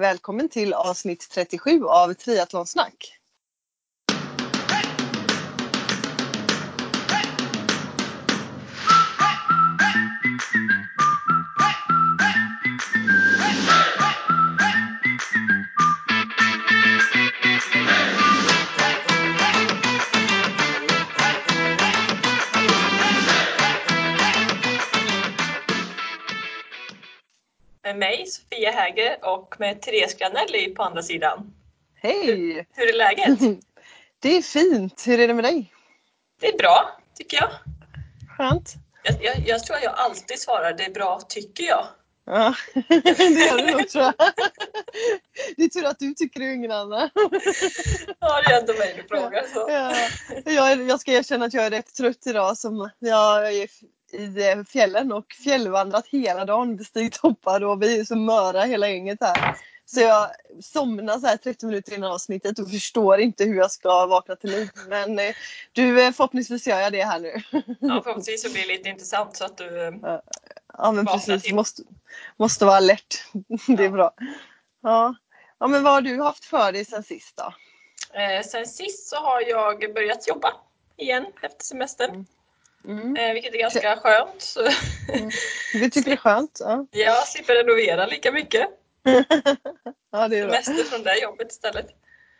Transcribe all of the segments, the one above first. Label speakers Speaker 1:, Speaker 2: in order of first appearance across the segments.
Speaker 1: Välkommen till avsnitt 37 av Triathlonsnack.
Speaker 2: Med mig, Sofia Häger och med Therese Granelli på andra sidan.
Speaker 1: Hej!
Speaker 2: Hur är läget?
Speaker 1: Det är fint. Hur är det med dig?
Speaker 2: Det är bra, tycker jag.
Speaker 1: Skönt.
Speaker 2: Jag, jag, jag tror att jag alltid svarar det är bra, tycker jag.
Speaker 1: Ja, det gör du nog tror jag. Det är tur att du tycker det och ingen annan.
Speaker 2: Ja, det är ändå mig du frågar. Så.
Speaker 1: Ja. Jag, jag ska erkänna att jag är rätt trött idag. Som jag är i fjällen och fjällvandrat hela dagen, bestigit toppar och vi är så möra hela gänget här. Så jag somnar så här 30 minuter innan avsnittet och förstår inte hur jag ska vakna till liv. Men eh, du, eh, förhoppningsvis gör jag det här nu.
Speaker 2: Ja, förhoppningsvis så blir det lite intressant så att du eh,
Speaker 1: Ja men precis,
Speaker 2: till.
Speaker 1: måste, måste vara alert. Det är
Speaker 2: Ja.
Speaker 1: bra. Ja. ja men vad har du haft för dig sen sist då?
Speaker 2: Eh, sen sist så har jag börjat jobba igen efter semestern,
Speaker 1: Mm.
Speaker 2: eh, vilket är ganska skönt. Så
Speaker 1: Du tycker det är skönt? Ja,
Speaker 2: jag slipper renovera lika mycket.
Speaker 1: ja det är bra.
Speaker 2: Semester från det jobbet istället.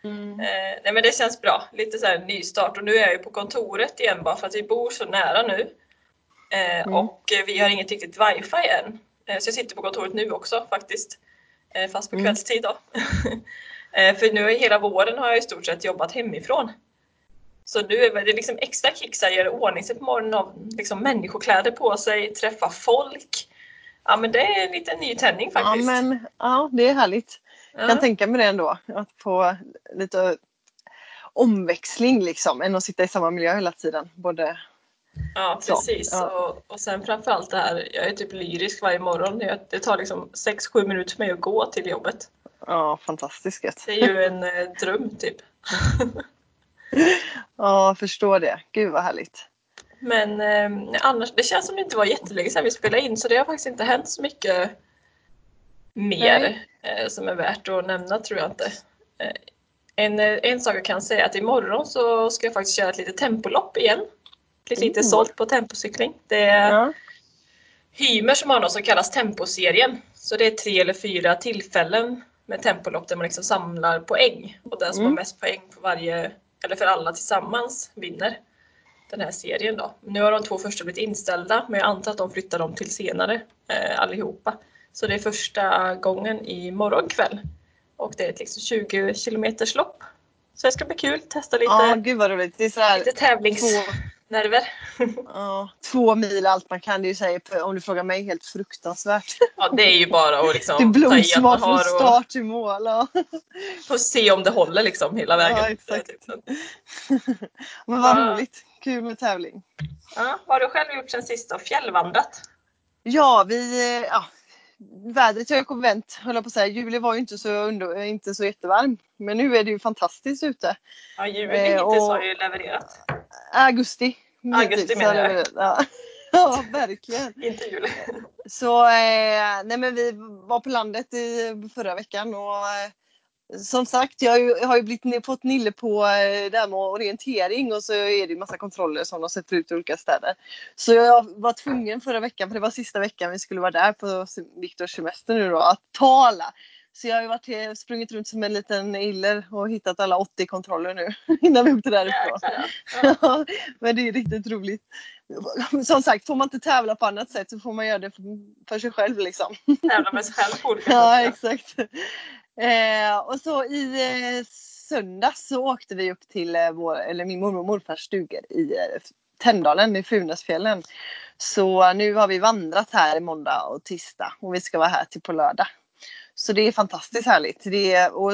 Speaker 1: Mm.
Speaker 2: Eh, nej men det känns bra. Lite så här nystart och nu är jag ju på kontoret igen bara för att vi bor så nära nu. Eh,
Speaker 1: Mm.
Speaker 2: Och vi har inget riktigt wifi än. Eh, så jag sitter på kontoret nu också faktiskt. Fast på
Speaker 1: Mm.
Speaker 2: kvällstid då. för nu hela våren har jag i stort sett jobbat hemifrån. Så nu är det liksom extra kick att göra ordning sig på morgonen av liksom människokläder på sig, träffa folk. Ja men det är en liten nytändning
Speaker 1: Ja
Speaker 2: faktiskt.
Speaker 1: men ja, det är härligt.
Speaker 2: Ja.
Speaker 1: kan tänka mig det ändå. Att få lite omväxling liksom än att sitta i samma miljö hela tiden. Både,
Speaker 2: Ja precis.
Speaker 1: ja.
Speaker 2: Och, och sen framförallt det här, jag är typ lyrisk varje morgon. Jag, det tar liksom 6-7 minuter för mig att gå till jobbet.
Speaker 1: ja, fantastiskt.
Speaker 2: Det är ju en eh, dröm typ.
Speaker 1: Ja, förstår det. Gud vad härligt.
Speaker 2: Men eh, annars, det känns som det inte var jättelänge sedan vi spelade in så det har faktiskt inte hänt så mycket mer eh, som är värt att nämna tror jag inte. Eh, en, eh, en sak jag kan säga är att imorgon så ska jag faktiskt köra ett litet tempolopp igen. Lite, lite
Speaker 1: Mm.
Speaker 2: sålt på tempocykling. Det är
Speaker 1: Ja.
Speaker 2: Hymer som har något som kallas temposerien. Så det är tre eller fyra tillfällen med tempolopp där man liksom samlar poäng. Och den som
Speaker 1: Mm.
Speaker 2: har mest poäng för varje, eller för alla tillsammans vinner den här serien då. Nu har de två första blivit inställda men jag antar att de flyttar dem till senare eh, allihopa. Så det är första gången i morgon kväll. Och det är ett liksom 20 kilometers lopp. Så det ska bli kul, testa lite,
Speaker 1: ja, gud vad roligt. Det är så här,
Speaker 2: lite
Speaker 1: två,
Speaker 2: tävlingsnerver.
Speaker 1: ja, två mil allt man kan. Det är ju så här, om du frågar mig helt fruktansvärt.
Speaker 2: Ja det är ju bara att liksom
Speaker 1: Det är blodsmak från
Speaker 2: har och
Speaker 1: start till mål. Ja.
Speaker 2: Får se om det håller liksom hela vägen.
Speaker 1: Ja, exakt.
Speaker 2: Typ.
Speaker 1: Men vad
Speaker 2: Ja.
Speaker 1: roligt. Kul med tävling.
Speaker 2: Ja, vad har du själv gjort sen sist då? Fjällvandrat?
Speaker 1: Ja, vi... eh, Ja, vädret har ju kommit vänt, höll jag på att säga. Juli var ju inte så, under, inte så jättevarm. Men nu är det ju fantastiskt ute.
Speaker 2: Ja, juli
Speaker 1: Eh,
Speaker 2: hittills
Speaker 1: och-
Speaker 2: har ju levererat.
Speaker 1: Augusti.
Speaker 2: Augusti menar jag.
Speaker 1: Ja. ja, verkligen.
Speaker 2: Inte juli.
Speaker 1: Så eh, nej men vi var på landet i förra veckan och eh, som sagt jag har ju, har ju blivit, fått nille på eh, det här med orientering och så är det ju massa kontroller som de sätter ut i olika städer. Så jag var tvungen förra veckan, för det var sista veckan vi skulle vara där på Viktors semester nu då, att ta alla. Så jag har ju varit, sprungit runt som en liten iller och hittat alla 80 kontroller nu innan vi åkte därifrån.
Speaker 2: Ja.
Speaker 1: Ja, men det är riktigt roligt. Som sagt, får man inte tävla på annat sätt så får man göra det för, sig själv liksom.
Speaker 2: Tävla med sig själv på olika
Speaker 1: Ja, exakt. Eh, och så i eh, söndags så åkte vi upp till eh, vår, eller min mormor och morfars stugor i eh, Tänndalen i Funäsfjällen. Så nu har vi vandrat här i måndag och tisdag och vi ska vara här till på lördag. Så det är fantastiskt härligt. Det är, och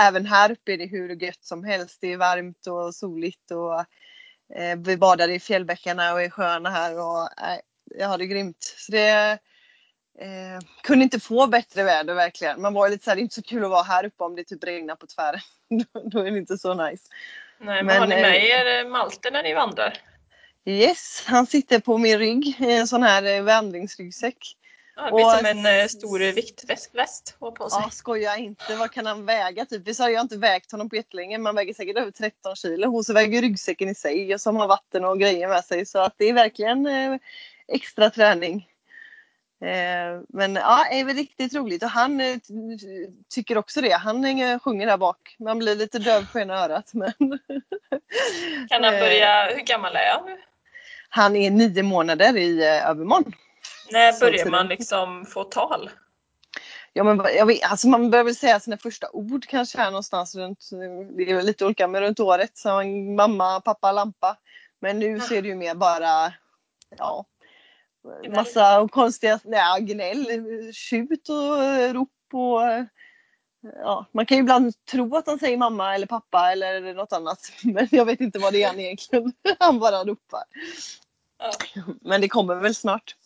Speaker 1: även här uppe är det hur gött som helst. Det är varmt och soligt och eh, vi badar i fjällbäckarna och i sjöarna här. Och, eh, jag har det grymt. Så det, Eh, kunde inte få bättre väder verkligen. Man var lite så här, det är inte så kul att vara här uppe om det typ regnar på tvären. Då- Då är det inte så nice.
Speaker 2: Nej, men,
Speaker 1: Men,
Speaker 2: har ni med
Speaker 1: eh,
Speaker 2: er eh, Malte när ni vandrar?
Speaker 1: Yes, han sitter på min rygg i en sån här eh, vandringsryggsäck.
Speaker 2: Ja, det blir som en eh, stor viktväst att på sig.
Speaker 1: Ja, skoja inte. Vad kan han väga? Typ? Vi sa jag har inte vägt honom på jättelänge. Man väger säkert över 13 kilo. Och så väger ryggsäcken i sig och som har vatten och grejer med sig. Så att det är verkligen eh, extra träning. Eh, men ja, det är väl riktigt roligt och han eh, tycker också det. Han sjunger där bak. Man blir lite döv på ena örat. Men
Speaker 2: kan han börja, hur gammal är han nu?
Speaker 1: Han är nio månader i övermorgon.
Speaker 2: När börjar man liksom få tal?
Speaker 1: Ja, men jag vet, alltså man börjar väl säga sina första ord kanske här någonstans runt, det är lite olika, men runt året. Så mamma, pappa, lampa. Men nu så är det ju mer bara, ja, massa konstiga ja, gnäll, tjut och rop och ja, man kan ju ibland tro att han säger mamma eller pappa eller något annat. Men jag vet inte vad det är han egentligen. Han bara ropar. Ja. Men det kommer väl snart.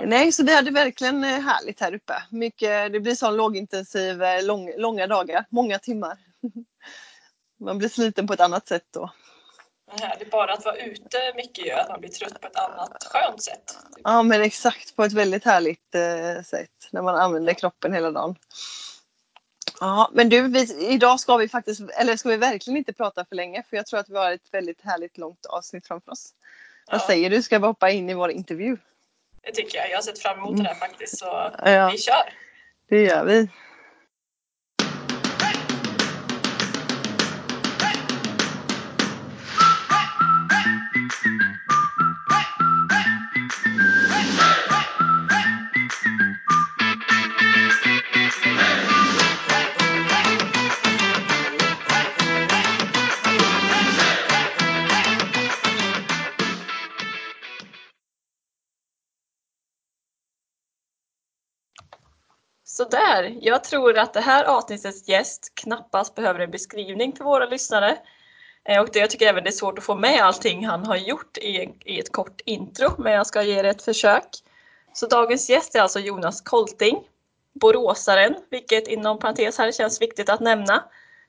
Speaker 1: Nej, så det är verkligen eh, härligt här uppe. Mycket, det blir så lågintensiv, eh, lång, långa dagar, många timmar. Man blir sliten på ett annat sätt då.
Speaker 2: Härligt. Bara att vara ute mycket gör att man blir trött på ett annat skönt sätt.
Speaker 1: Ja, men exakt. På ett väldigt härligt eh, sätt. När man använder kroppen hela dagen. Ja, men du, vi, idag ska vi faktiskt, eller ska vi verkligen inte prata för länge? För jag tror att vi har ett väldigt härligt långt avsnitt framför oss. Ja. Vad säger du? Ska vi hoppa in i vår intervju?
Speaker 2: Det tycker jag. Jag har sett fram emot det här faktiskt. Så ja. vi kör!
Speaker 1: Det gör vi.
Speaker 2: Sådär, jag tror att det här avsnittets gäst knappast behöver en beskrivning för våra lyssnare. Eh, och det, jag tycker även det är svårt att få med allting han har gjort i, i ett kort intro, men jag ska ge det ett försök. Så dagens gäst är alltså Jonas Kolting, boråsaren, vilket inom parentes här känns viktigt att nämna,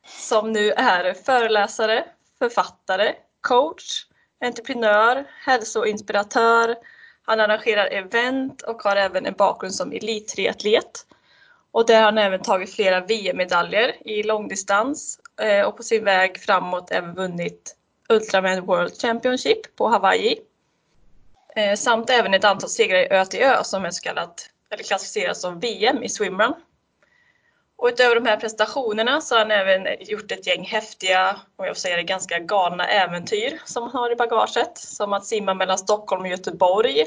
Speaker 2: som nu är föreläsare, författare, coach, entreprenör, hälsoinspiratör, han arrangerar event och har även en bakgrund som elittriatlet. Och där har han även tagit flera VM-medaljer i långdistans eh, och på sin väg framåt även vunnit Ultraman World Championship på Hawaii. Eh, samt även ett antal segrar i Ö till Ö som är så kallat, eller klassificeras som VM i swimrun. Och utöver de här prestationerna så har han även gjort ett gäng häftiga, och jag får säga det, ganska galna äventyr som han har i bagaget. Som att simma mellan Stockholm och Göteborg,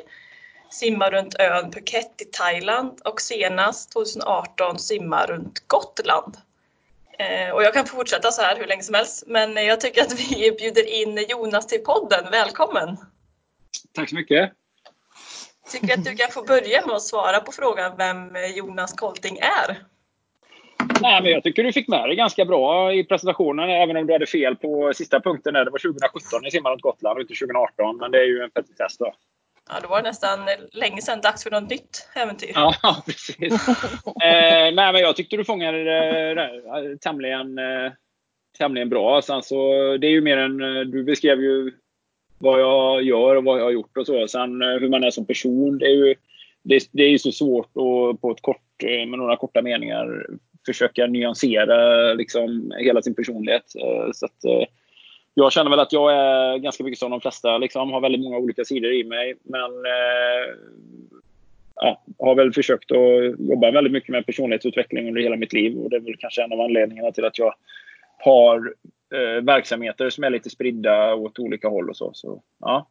Speaker 2: simma runt ön Phuket i Thailand och senast 2018 simma runt Gotland. Eh, och jag kan fortsätta så här hur länge som helst, men jag tycker att vi bjuder in Jonas till podden. Välkommen!
Speaker 3: Tack så mycket!
Speaker 2: Tycker att du kan få börja med att svara på frågan vem Jonas Kolting är.
Speaker 3: Nej, men jag tycker du fick med dig ganska bra i presentationen, även om du hade fel på sista punkten. Där. Det var 2017 ni simmade runt Gotland och inte 2018, men det är ju en petitess då.
Speaker 2: Ja, då var det nästan länge sedan dags för något nytt äventyr.
Speaker 3: Ja, precis. eh, nej, men jag tyckte du fångade eh, det eh, tämligen, eh, tämligen bra. Sen så, det är ju mer än, eh, Du beskrev ju vad jag gör och vad jag har gjort och så. Sen hur man är som person, det är ju, det, det är ju så svårt att på ett kort, med några korta meningar försöka nyansera liksom, hela sin personlighet. Eh, så att, jag känner väl att jag är ganska mycket som de flesta, liksom, har väldigt många olika sidor i mig. Men eh, ja, har väl försökt att jobba väldigt mycket med personlighetsutveckling under hela mitt liv. Och det är väl kanske en av anledningarna till att jag har eh, verksamheter som är lite spridda åt olika håll och så. så ja.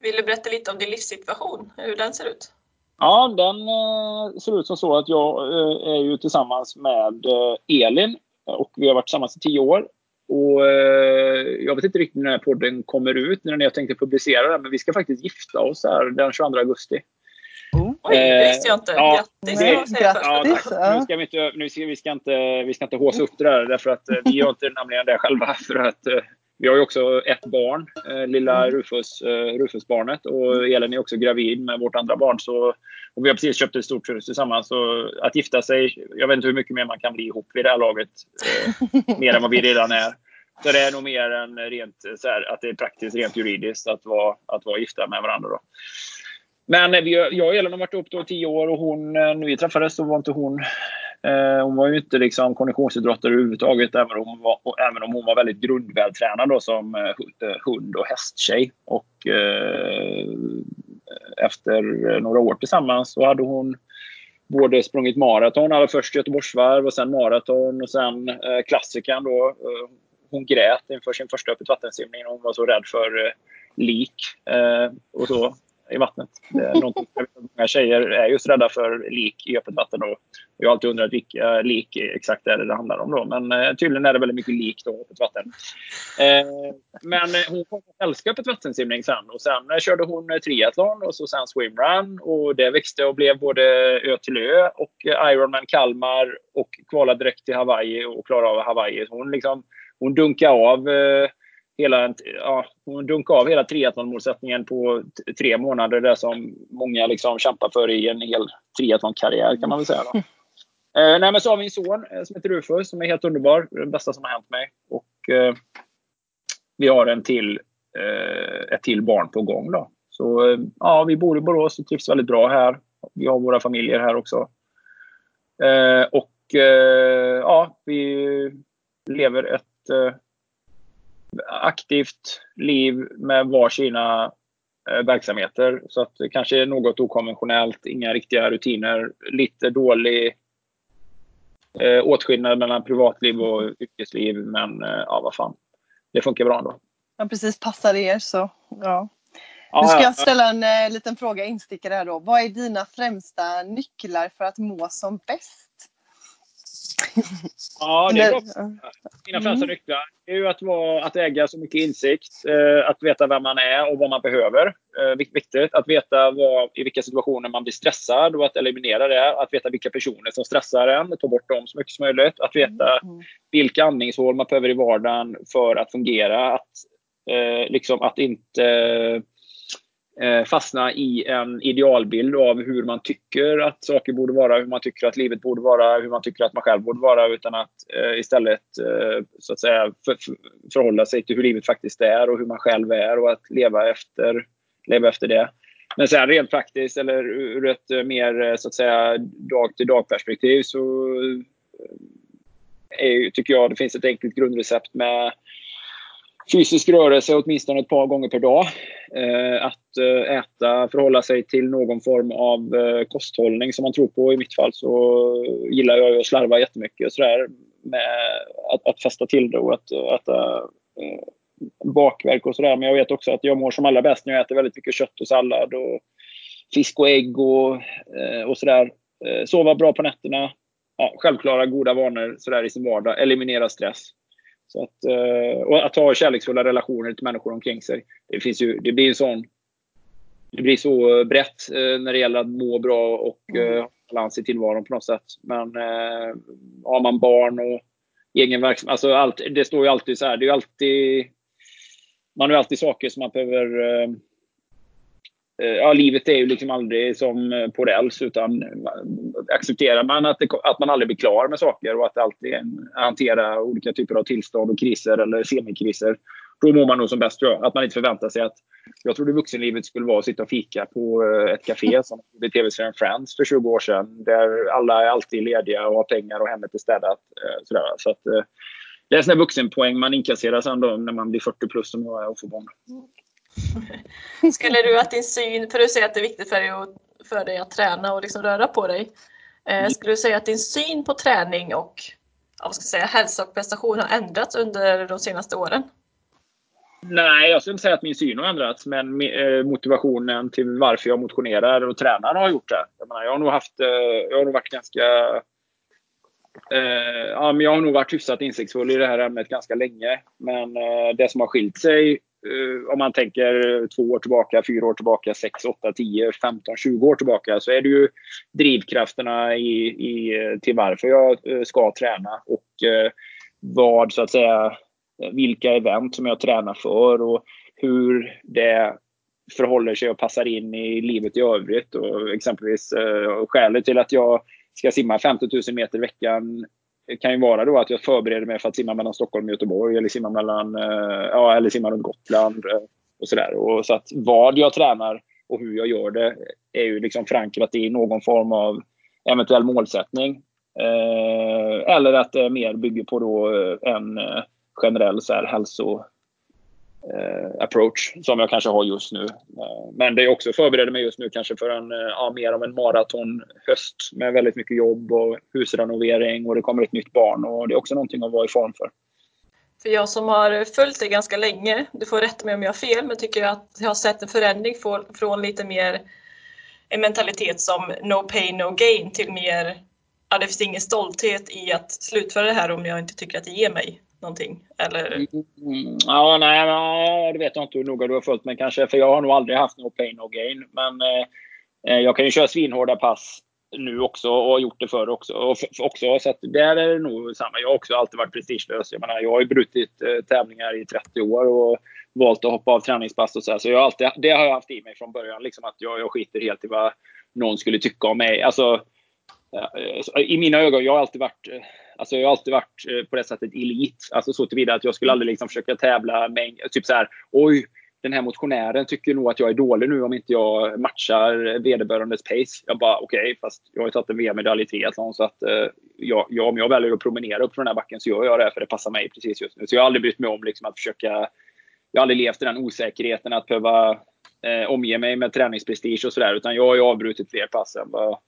Speaker 2: Vill du berätta lite om din livssituation, hur den ser ut?
Speaker 3: Ja, den eh, ser ut som så att jag eh, är ju tillsammans med eh, Elin och vi har varit tillsammans i tio år. Och eh, Jag vet inte riktigt när den här podden kommer ut, när jag tänkte publicera den, men vi ska faktiskt gifta oss här den 22 augusti.
Speaker 2: Oj, det visste jag inte.
Speaker 3: Ja, Grattis! Det, ja, Nu ska vi inte, nu ska, vi ska inte, vi ska inte håsa upp det där, därför att eh, vi gör inte nämligen det själva. För att eh, vi har ju också ett barn, lilla mm. Rufus, Rufus-barnet. Och Elin är också gravid med vårt andra barn. Så, och vi har precis köpt ett stort hus tillsammans. Så att gifta sig, jag vet inte hur mycket mer man kan bli ihop vid det här laget. Eh, mer än vad vi redan är. Så det är nog mer än rent så här, att det är praktiskt, rent juridiskt att vara, att vara gifta med varandra. Då. Men vi, jag och Elin har varit ihop då tio år och hon, eh, när vi träffades så var inte hon eh, hon var ju inte liksom konditionsidrottare överhuvudtaget även om, hon var, även om hon var väldigt grundvältränad då, som hund och hästtjej. Och, eh, efter några år tillsammans så hade hon både sprungit maraton, allra först Göteborgsvarv och sen maraton och sen eh, klassikern då. Eh, hon grät inför sin första öppet vattensimning. Hon var så rädd för eh, lik eh, och så i vattnet. Det är någonting många tjejer är just rädda för lik i öppet vatten. Och jag har alltid undrat vilka eh, lik exakt är det, det handlar om. Då. Men eh, tydligen är det väldigt mycket lik då, öppet vatten. Eh, men eh, hon kom att älska öppet vattensimning sen. Och sen eh, körde hon eh, triathlon och så sen swimrun. Och det växte och blev både ö till ö och Ironman Kalmar och kvalade direkt till Hawaii och klarade av Hawaii. Hon, liksom, hon dunkade av eh, hela, ja, hon dunkade av hela triathlonmålsättningen på tre månader. Det som många liksom kämpar för i en hel triathlonkarriär kan man väl säga. Då. Eh, nej, men så har vi en son eh, som heter Rufus som är helt underbar. Det bästa som har hänt mig. Och, eh, vi har en till, eh, ett till barn på gång. Då. Så eh, ja, vi bor i Borås och trivs väldigt bra här. Vi har våra familjer här också. Eh, och ja, vi lever ett aktivt liv med varsina eh, verksamheter. Så att det kanske är något okonventionellt, inga riktiga rutiner, lite dålig eh, åtskillnad mellan privatliv och yrkesliv. Men eh, ja, vad fan. Det funkar bra ändå.
Speaker 1: Ja, precis. Passar er så. Ja. Nu ska jag ställa en eh, liten fråga instickare här då. Vad är dina främsta nycklar för att må som bäst?
Speaker 3: Ja, det är bra. Mina främsta mm. nycklar är ju att, vara, att äga så mycket insikt. Eh, att veta vem man är och vad man behöver. Eh, viktigt. Att veta vad, i vilka situationer man blir stressad och att eliminera det. Att veta vilka personer som stressar en. Ta bort dem så mycket som möjligt. Att veta mm. vilka andningshål man behöver i vardagen för att fungera. Att, eh, liksom, att inte Eh, fastna i en idealbild av hur man tycker att saker borde vara, hur man tycker att livet borde vara, hur man tycker att man själv borde vara, utan att eh, istället eh, så att säga för, för, förhålla sig till hur livet faktiskt är och hur man själv är och att leva efter, leva efter det. Men sen rent praktiskt eller ur ett eh, mer eh, så att säga dag till dag perspektiv så är, tycker jag det finns ett enkelt grundrecept med fysisk rörelse åtminstone ett par gånger per dag. Eh, att eh, äta, förhålla sig till någon form av eh, kosthållning som man tror på. I mitt fall så gillar jag att slarva jättemycket så med att, att fästa till det och att äta bakverk och sådär. Men jag vet också att jag mår som allra bäst när jag äter väldigt mycket kött och sallad och fisk och ägg och, och sådär. Sova bra på nätterna. Ja, självklara goda vanor sådär i sin vardag. Eliminera stress. Så att, eh, och att ha kärleksfulla relationer till människor omkring sig. Det, finns ju, det blir en sån... Det blir så brett eh, när det gäller att må bra och mm. ha balans i tillvaron på något sätt. Men eh, har man barn och egen verksamhet. Alltså allt, det står ju alltid så här. Det är alltid, man har alltid saker som man behöver Eh, Eh, ja, livet är ju liksom aldrig som eh, på räls utan eh, accepterar man att, det, att man aldrig blir klar med saker och att alltid en, hantera olika typer av tillstånd och kriser eller semikriser. Då mår man nog som bäst tror jag. Att man inte förväntar sig att... Jag trodde vuxenlivet skulle vara att sitta och fika på ett café som i tv-serien Friends för 20 år sedan. Där alla är alltid lediga och har pengar och hemmet är städat. Sådär. Så att, det är en sån vuxenpoäng man inkasserar sen då när man blir 40 plus som jag är och får barn. Mm.
Speaker 2: Skulle du att din syn, för du säger att det är viktigt för dig att, för dig att träna och liksom röra på dig. Eh, skulle du säga att din syn på träning och ja, vad ska säga, hälsa och prestation har ändrats under de senaste åren?
Speaker 3: Nej, jag skulle inte säga att min syn har ändrats, men eh, motivationen till varför jag motionerar och tränar har gjort det. Jag, menar, jag har nog haft, eh, jag har nog varit ganska eh, ja, men jag har nog varit hyfsat insiktsfull i det här ämnet ganska länge. Men det som har skilt sig Eh, om man tänker två år tillbaka, fyra år tillbaka, sex, åtta, tio, femton, tjugo år tillbaka så är det ju drivkrafterna i, i, till varför jag eh, ska träna och eh, vad så att säga vilka event som jag tränar för och hur det förhåller sig och passar in i livet i övrigt. Och exempelvis eh, skälet till att jag ska simma 50 000 meter i veckan det kan ju vara då att jag förbereder mig för att simma mellan Stockholm och Göteborg eller simma, mellan, eh, ja, eller simma runt Gotland. Och och sådär. Och så att vad jag tränar och hur jag gör det är ju liksom förankrat i någon form av eventuell målsättning. Eh, eller att det mer bygger på då eh, en generell så här, hälso Eh, approach som jag kanske har just nu. Eh, men det är också förbereder mig just nu kanske för en, eh, ja, mer av en maratonhöst med väldigt mycket jobb och husrenovering och det kommer ett nytt barn och det är också någonting att vara i form för.
Speaker 2: För jag som har följt det ganska länge, du får rätta mig om jag har fel, men tycker jag att jag har sett en förändring från, från lite mer en mentalitet som no pain no gain till mer, ja det finns ingen stolthet i att slutföra det här om jag inte tycker att det ger mig någonting. Eller? Mm,
Speaker 3: ja, nej, nej, det vet jag inte hur noga du har följt mig kanske, för jag har nog aldrig haft no pain no gain. Men eh, eh, jag kan ju köra svinhårda pass nu också och har gjort det förr också. Och också så att där är det nog samma. Jag har också alltid varit prestigelös. Jag menar, jag har ju brutit eh, tävlingar i 30 år och valt att hoppa av träningspass och så. Här. Så jag har alltid, det har jag haft i mig från början. Liksom att jag, jag skiter helt i vad någon skulle tycka om mig. Alltså, eh, I mina ögon, jag har alltid varit eh, Alltså jag har alltid varit eh, på det sättet elit. Alltså så tillvida att jag skulle aldrig liksom försöka tävla med, typ så här, oj, den här motionären tycker nog att jag är dålig nu om inte jag matchar vederbörandes pace. Jag bara okej, okay, fast jag har ju tagit en VM-medalj i triathlon så att eh, jag, jag, om jag väljer att promenera upp från den här backen så gör jag det för det passar mig precis just nu. Så jag har aldrig brytt mig om liksom, att försöka jag har aldrig levt i den osäkerheten att behöva eh, omge mig med träningsprestige och sådär. Utan jag har ju avbrutit fler pass än vad,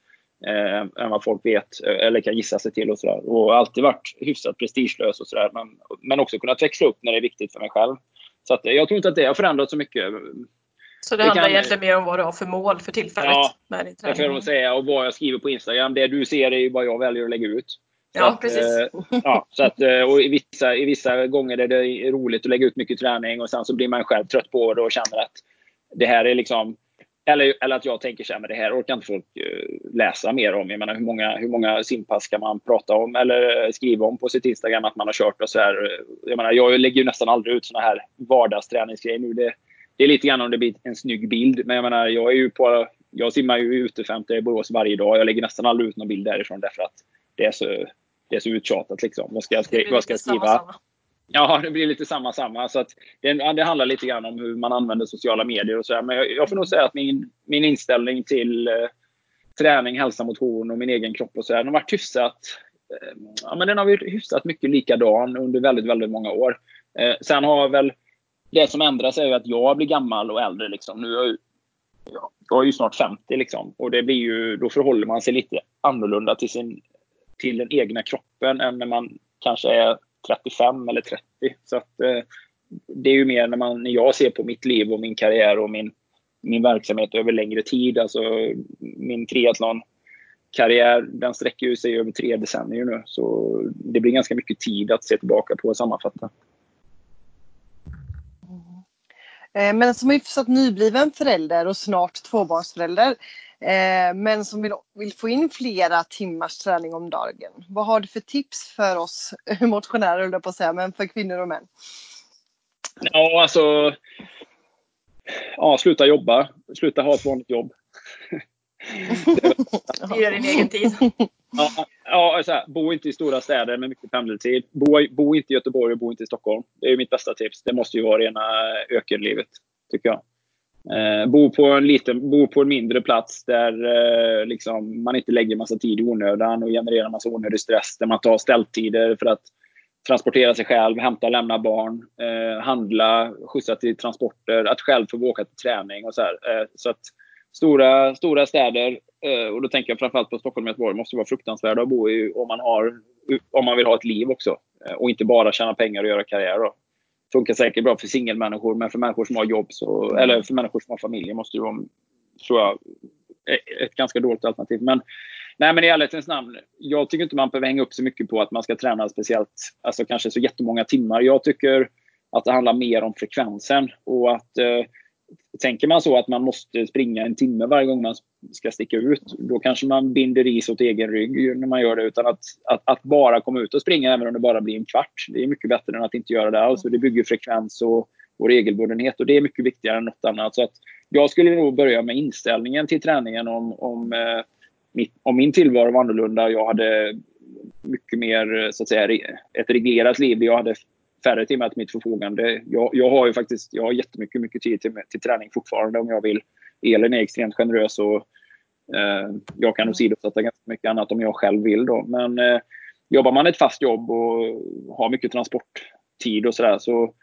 Speaker 3: eh, än vad folk vet eh, eller kan gissa sig till och sådär. Och alltid varit hyfsat prestigelös och sådär. Men, men också kunnat växla upp när det är viktigt för mig själv. Så att, jag tror inte att det har förändrats så mycket.
Speaker 2: Så det, det handlar kan... egentligen mer om vad du har för mål för tillfället?
Speaker 3: Ja, med det får jag säga. Och vad jag skriver på Instagram. Det du ser är ju vad jag väljer att lägga ut.
Speaker 2: Så ja, att, precis.
Speaker 3: Eh, ja, så att, eh, och i, vissa, I vissa gånger är det roligt att lägga ut mycket träning och sen så blir man själv trött på det och känner att det här är liksom eller, eller att jag tänker så här, men det här orkar inte folk uh, läsa mer om. Jag menar, hur många, hur många simpass ska man prata om eller skriva om på sitt Instagram att man har kört och så här. Jag menar, jag lägger ju nästan aldrig ut såna här vardagsträningsgrejer nu. Det, det är lite grann om det blir en snygg bild. Men jag menar, jag är ju på... Jag simmar ju ute 50 i Borås varje dag. Jag lägger nästan aldrig ut någon bild därifrån därför att det är så, det är så uttjatat liksom. Vad ska jag, skri vad ska jag skriva? Samma, samma. Ja, det blir lite samma samma. Så att det, det, handlar lite grann om hur man använder sociala medier och så här. Men jag, jag, får nog säga att min, min inställning till eh, träning, hälsa, motion och min egen kropp och så här, den har varit hyfsat eh, ja, men den har varit hyfsat mycket likadan under väldigt, väldigt många år. Eh, sen har väl det som ändras är ju att jag blir gammal och äldre. Liksom. Nu är jag, jag är ju snart 50 liksom. och det blir ju, då förhåller man sig lite annorlunda till, sin, till den egna kroppen än när man kanske är 35 eller 30. Så att, eh, det är ju mer när, man, när jag ser på mitt liv och min karriär och min, min verksamhet över längre tid. Alltså min triathlon-karriär den sträcker ju sig över tre decennier nu. Så det blir ganska mycket tid att se tillbaka på och sammanfatta.
Speaker 1: Eh, men som hyfsat nybliven förälder och snart tvåbarnsförälder Eh, men som vill, vill få in flera timmars träning om dagen. Vad har du för tips för oss motionärer, jag på att säga, men för kvinnor och män?
Speaker 3: Ja, alltså. Ja, sluta jobba. Sluta ha ett vanligt jobb.
Speaker 2: Styra din egen tid.
Speaker 3: Ja, ja så här, bo inte i stora städer med mycket pendeltid. Bo, bo inte i Göteborg och bo inte i Stockholm. Det är mitt bästa tips. Det måste ju vara rena ökenlivet, tycker jag. Eh, bo, på en liten, bo på en mindre plats där eh, liksom, man inte lägger massa tid i onödan och genererar massa onödig stress. Där man tar ställtider för att transportera sig själv, hämta och lämna barn, eh, handla, skjutsa till transporter, att själv få åka till träning och så här. Eh, så att stora, stora städer, eh, och då tänker jag framförallt på Stockholm och Göteborg, måste vara fruktansvärda att bo i om man, har, om man vill ha ett liv också. Eh, och inte bara tjäna pengar och göra karriär. Då funkar säkert bra för singelmänniskor, men för människor som har jobb, så, mm. eller för människor som har familj, måste det vara, tror jag, ett ganska dåligt alternativ. Men, nej, men i ärlighetens namn, jag tycker inte man behöver hänga upp sig mycket på att man ska träna speciellt, alltså kanske så jättemånga timmar. Jag tycker att det handlar mer om frekvensen och att eh, Tänker man så att man måste springa en timme varje gång man ska sticka ut, då kanske man binder is åt egen rygg när man gör det. Utan att, att, att, bara komma ut och springa, även om det bara blir en kvart, det är mycket bättre än att inte göra det alls. Det bygger frekvens och, och regelbundenhet och det är mycket viktigare än något annat. Så att jag skulle nog börja med inställningen till träningen om, om, eh, mitt, om min tillvaro var annorlunda. Jag hade mycket mer, eh, så att säga, ett reglerat liv jag hade färre timmar till mitt förfogande. Jag, jag har ju faktiskt jag har jättemycket mycket tid till, till träning fortfarande om jag vill Elin är extremt generös och eh, jag kan åsidosätta ganska mycket annat om jag själv vill. Då. Men eh, jobbar man ett fast jobb och har mycket transporttid och sådär så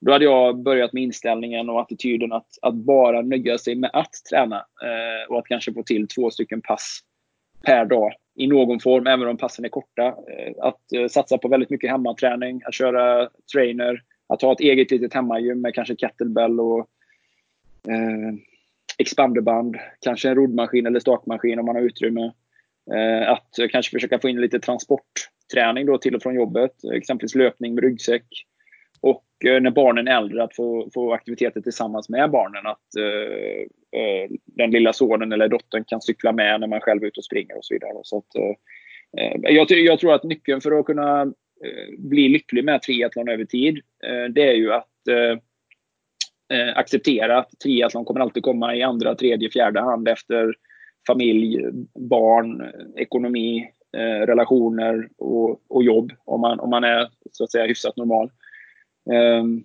Speaker 3: då hade jag börjat med inställningen och attityden att, att bara nöja sig med att träna eh, och att kanske få till två stycken pass per dag i någon form, även om passen är korta. Eh, att eh, satsa på väldigt mycket hemmaträning, att köra trainer, att ha ett eget litet hemmagym med kanske kettlebell och eh, expanderband, kanske en roddmaskin eller stakmaskin om man har utrymme. Eh, att kanske försöka få in lite transportträning då till och från jobbet, exempelvis löpning med ryggsäck. Eh, när barnen är äldre att få, få aktiviteter tillsammans med barnen. Att eh, eh, den lilla sonen eller dottern kan cykla med när man själv är ute och springer och så vidare. Så att, eh, eh jag, jag, tror att nyckeln för att kunna eh, bli lycklig med triathlon över tid, eh, det är ju att acceptera att triathlon kommer alltid komma i andra, tredje, fjärde hand efter familj, barn, ekonomi, relationer och, och jobb. Om man, om man är så att säga hyfsat normal. Ehm,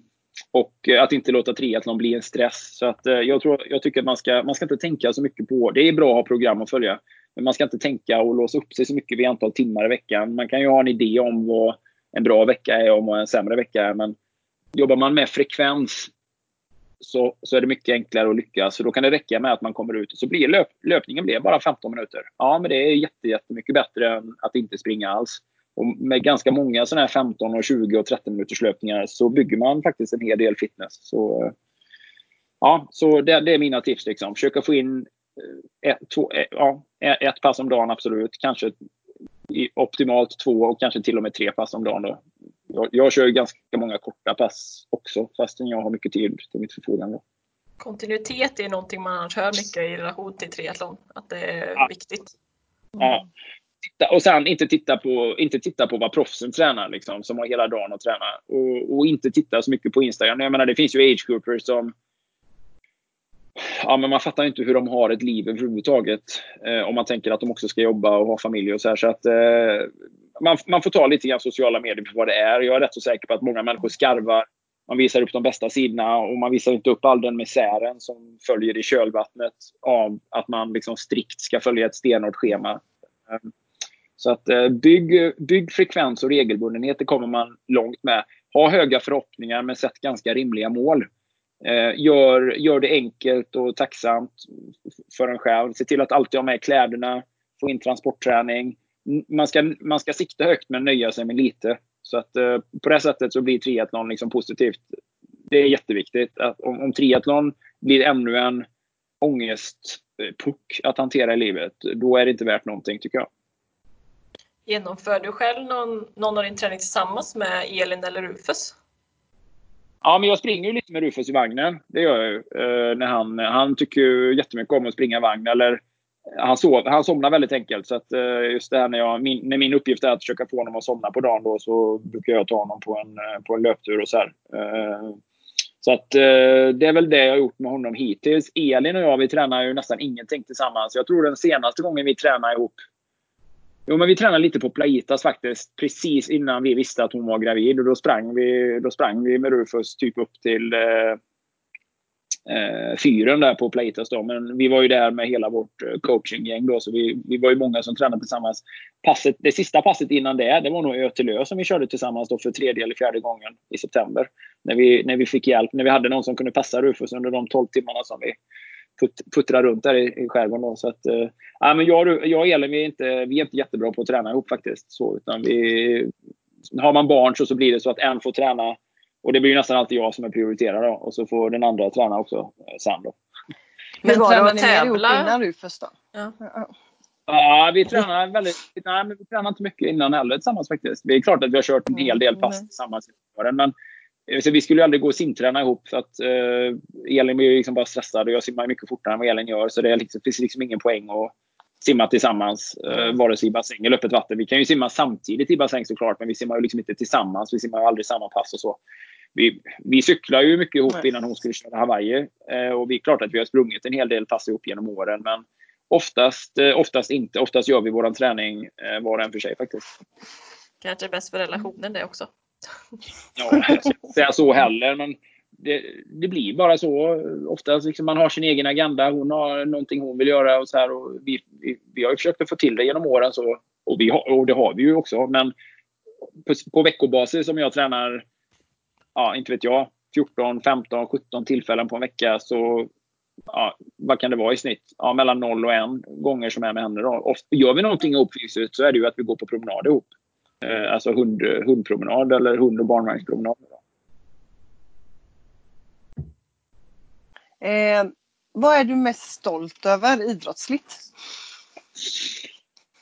Speaker 3: och att inte låta triathlon bli en stress. Så att, eh, jag, tror, jag tycker att man ska, man ska inte tänka så mycket på... Det är bra att ha program att följa. Men man ska inte tänka och låsa upp sig så mycket vid antal timmar i veckan. Man kan ju ha en idé om vad en bra vecka är och vad en sämre vecka är. Men jobbar man med frekvens så, så är det mycket enklare att lyckas. Så då kan det räcka med att man kommer ut så blir löp, löpningen blir bara 15 minuter. Ja, men det är jätte, jättemycket bättre än att inte springa alls. Och med ganska många sådana här 15, och 20 och 30 minuters löpningar så bygger man faktiskt en hel del fitness. Så, ja, så det, det är mina tips. Liksom. Försöka få in eh, ett, två, eh, ja, ett pass om dagen, absolut. Kanske optimalt två och kanske till och med tre pass om dagen. Då. Jag, jag kör ganska många korta pass också, fastän jag har mycket tid till mitt förfogande.
Speaker 2: Kontinuitet är någonting man hör mycket i relation till triathlon, att det är ja. viktigt.
Speaker 3: Ja, titta, och sen inte titta på, inte titta på vad proffsen tränar, liksom, som har hela dagen att träna. Och, och inte titta så mycket på Instagram. Jag menar, det finns ju age-groupers som ja, men man fattar inte hur de har ett liv överhuvudtaget. Eh, om man tänker att de också ska jobba och ha familj och så här. Så att, eh, man, man får ta lite grann sociala medier för vad det är. Jag är rätt så säker på att många människor skarvar. Man visar upp de bästa sidorna och man visar inte upp all den misären som följer i kölvattnet av att man liksom strikt ska följa ett stenhårt schema. Eh, så att eh, bygg, bygg frekvens och regelbundenhet, det kommer man långt med. Ha höga förhoppningar men sätt ganska rimliga mål. Eh, gör, gör det enkelt och tacksamt för en själv. Se till att alltid ha med kläderna, få in transportträning. Man ska, man ska sikta högt men nöja sig med lite. Så att eh, på det sättet så blir triathlon liksom positivt. Det är jätteviktigt. Att om, om triathlon blir ännu en ångestpuck att hantera i livet, då är det inte värt någonting tycker jag.
Speaker 2: Genomför du själv någon, någon av din träning tillsammans med Elin eller Rufus?
Speaker 3: Ja, men jag springer ju lite med Rufus i vagnen. Det gör jag ju. Eh, när han, han tycker ju jättemycket om att springa i vagn. Eller, han, sov, han somnar väldigt enkelt. Så att, eh, just det här när, jag, min, när min uppgift är att försöka få honom att somna på dagen då, så brukar jag ta honom på en, eh, på en löptur och så här. Eh, så att, eh, det är väl det jag har gjort med honom hittills. Elin och jag vi tränar ju nästan ingenting tillsammans. Jag tror den senaste gången vi tränade ihop Jo, men vi tränade lite på Plaitas faktiskt. Precis innan vi visste att hon var gravid. Och då sprang vi, då sprang vi med Rufus typ upp till eh, eh fyren där på Plaitas. Då. Men vi var ju där med hela vårt eh, coachinggäng då. Så vi, vi var ju många som tränade tillsammans. Passet, det sista passet innan det, det var nog Ö till Ö som vi körde tillsammans då för tredje eller fjärde gången i september. När vi, när vi fick hjälp. När vi hade någon som kunde passa Rufus under de 12 timmarna som vi put, puttra runt där i, i skärgården. Då, så att, äh, men jag, jag och Elin vi är, inte, vi är inte jättebra på att träna ihop faktiskt. Så, utan vi, har man barn så, så blir det så att en får träna och det blir nästan alltid jag som är prioriterad då, och så får den andra träna också eh, sen. Då.
Speaker 1: Men var det att tävla? innan Rufus då? Ja.
Speaker 3: Ja, vi tränar väldigt... Nej, men vi tränar inte mycket innan heller tillsammans faktiskt. Det är klart att vi har kört en hel del pass tillsammans. Men så vi skulle aldrig gå och simträna ihop. För att, eh, Elin blir liksom bara stressad och jag simmar mycket fortare än vad Elin gör. Så det liksom, finns liksom ingen poäng att simma tillsammans. Eh, vare sig i bassäng eller öppet vatten. Vi kan ju simma samtidigt i bassäng såklart. Men vi simmar ju liksom inte tillsammans. Vi simmar aldrig samma pass och så. Vi, vi cyklar ju mycket ihop Nej. innan hon skulle köra Hawaii. Eh, och det är klart att vi har sprungit en hel del pass ihop genom åren. Men oftast, eh, oftast inte. Oftast gör vi vår träning eh, var och en för sig faktiskt.
Speaker 2: Kanske bäst för relationen det också.
Speaker 3: Ja, jag ska inte säga så heller. Men det, det, blir bara så. Oftast liksom man har sin egen agenda. Hon har någonting hon vill göra och så här. Och vi, vi, vi har ju försökt att få till det genom åren. Så, och, vi har, och det har vi ju också. Men på, på veckobasis om jag tränar, ja inte vet jag, 14, 15, 17 tillfällen på en vecka så ja, vad kan det vara i snitt? Ja, mellan 0 och 1 gånger som är med henne. Då. Och gör vi någonting ihop fysiskt så är det ju att vi går på promenad ihop. Eh, alltså hund, hundpromenad eller hund och barnvagnspromenad.
Speaker 1: Eh, vad är du mest stolt över idrottsligt?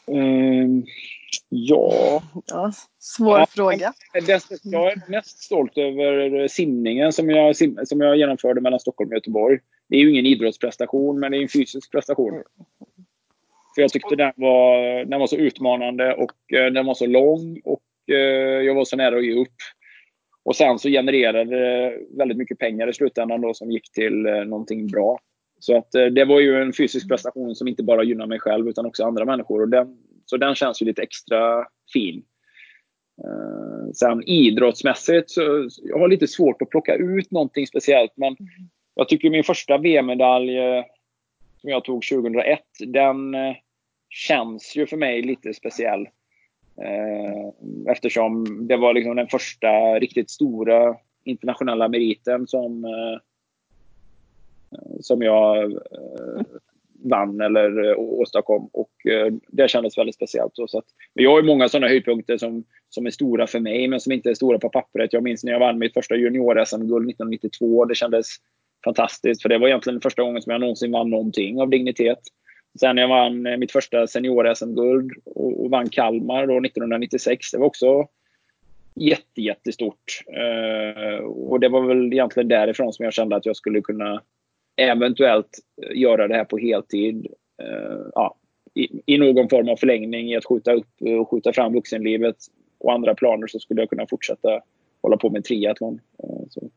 Speaker 3: Mm, ja.
Speaker 1: ja. Svår ja, fråga.
Speaker 3: Jag är mest stolt över simningen som jag, som jag genomförde mellan Stockholm och Göteborg. Det är ju ingen idrottsprestation, men det är en fysisk prestation. För jag tyckte den var, den var så utmanande och eh, den var så lång och eh, jag var så nära att ge upp. Och sen så genererade det väldigt mycket pengar i slutändan då som gick till eh, någonting bra. Så att det var ju en fysisk prestation som inte bara gynnar mig själv utan också andra människor. Och den, så den känns ju lite extra fin. Sen idrottsmässigt så jag har lite svårt att plocka ut någonting speciellt men jag tycker min första VM-medalj som jag tog 2001, den eh, känns ju för mig lite speciell. Eh, eftersom det var liksom den första riktigt stora internationella meriten som, eh, som jag vann eller åstadkom. Och det kändes väldigt speciellt. Så att, jag har ju många sådana höjdpunkter som, som är stora för mig men som inte är stora på pappret. Jag minns när jag vann mitt första junior-SM-guld 1992. Det kändes fantastiskt för det var egentligen första gången som jag någonsin vann någonting av dignitet. Sen jag vann eh, mitt första senior-SM-guld och, och vann Kalmar då 1996. Det var också jätte, jättestort. Uh, och det var väl egentligen därifrån som jag kände att jag skulle kunna eventuellt eh, göra det här på heltid. Uh, ja, i, i, någon form av förlängning i att skjuta upp och skjuta fram vuxenlivet och andra planer så skulle jag kunna fortsätta hålla på med triathlon. Uh, så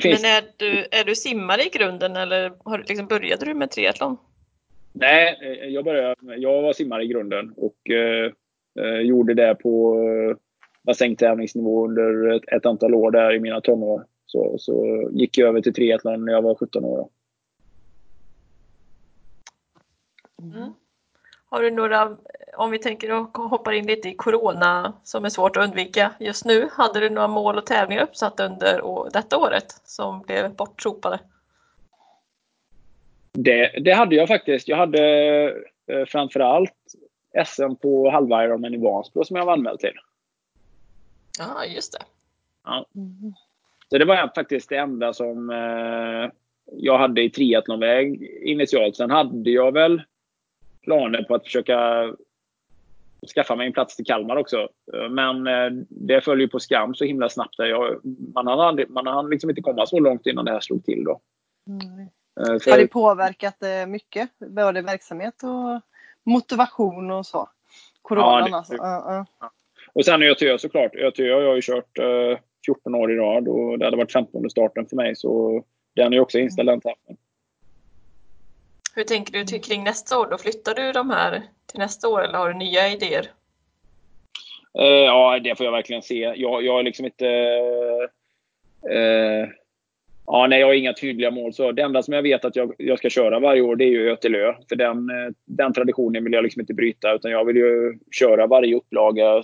Speaker 2: finns... Men är du, är du simmare i grunden eller har, liksom, började du med triathlon?
Speaker 3: Nej, eh, jag, började, jag var simmare i grunden och eh, eh gjorde det på eh, bassängtävlingsnivå under ett, ett, antal år där i mina tonår. Så, så gick jag över till triathlon när jag var 17 år.
Speaker 2: Mm. Har du några, om vi tänker och hoppar in lite i Corona som är svårt att undvika just nu, hade du några mål och tävlingar uppsatta under detta året som blev bortsopade?
Speaker 3: Det, det hade jag faktiskt. Jag hade eh, framförallt SM på halva Ironman i Vansbro som jag var anmäld till.
Speaker 2: Ja, just det.
Speaker 3: Ja. Så det var faktiskt det enda som eh, jag hade i triathlonväg initialt. Sen hade jag väl planer på att försöka skaffa mig en plats till Kalmar också. Men eh, det följer på skam så himla snabbt. Jag, man hann, man hann liksom inte komma så långt innan det här slog till. Då.
Speaker 1: Mm. Eh, för... Har det påverkat eh, mycket? Både verksamhet och motivation och så? Coronan ja, alltså. Uh, uh.
Speaker 3: Och sen ÖTÖ såklart. ÖTÖ har jag ju kört uh, 14 år i rad och det hade varit 15 starten för mig så den är också inställd den tävlingen.
Speaker 2: Hur tänker du kring nästa år? Då flyttar du de här till nästa år eller har du nya idéer?
Speaker 3: Eh, ja, det får jag verkligen se. Jag, jag är liksom inte... Eh, eh Ja, nej, jag har inga tydliga mål. Så det enda som jag vet att jag, jag ska köra varje år det är ju Ötelö. För den, eh, den traditionen vill jag liksom inte bryta. Utan jag vill ju köra varje upplaga.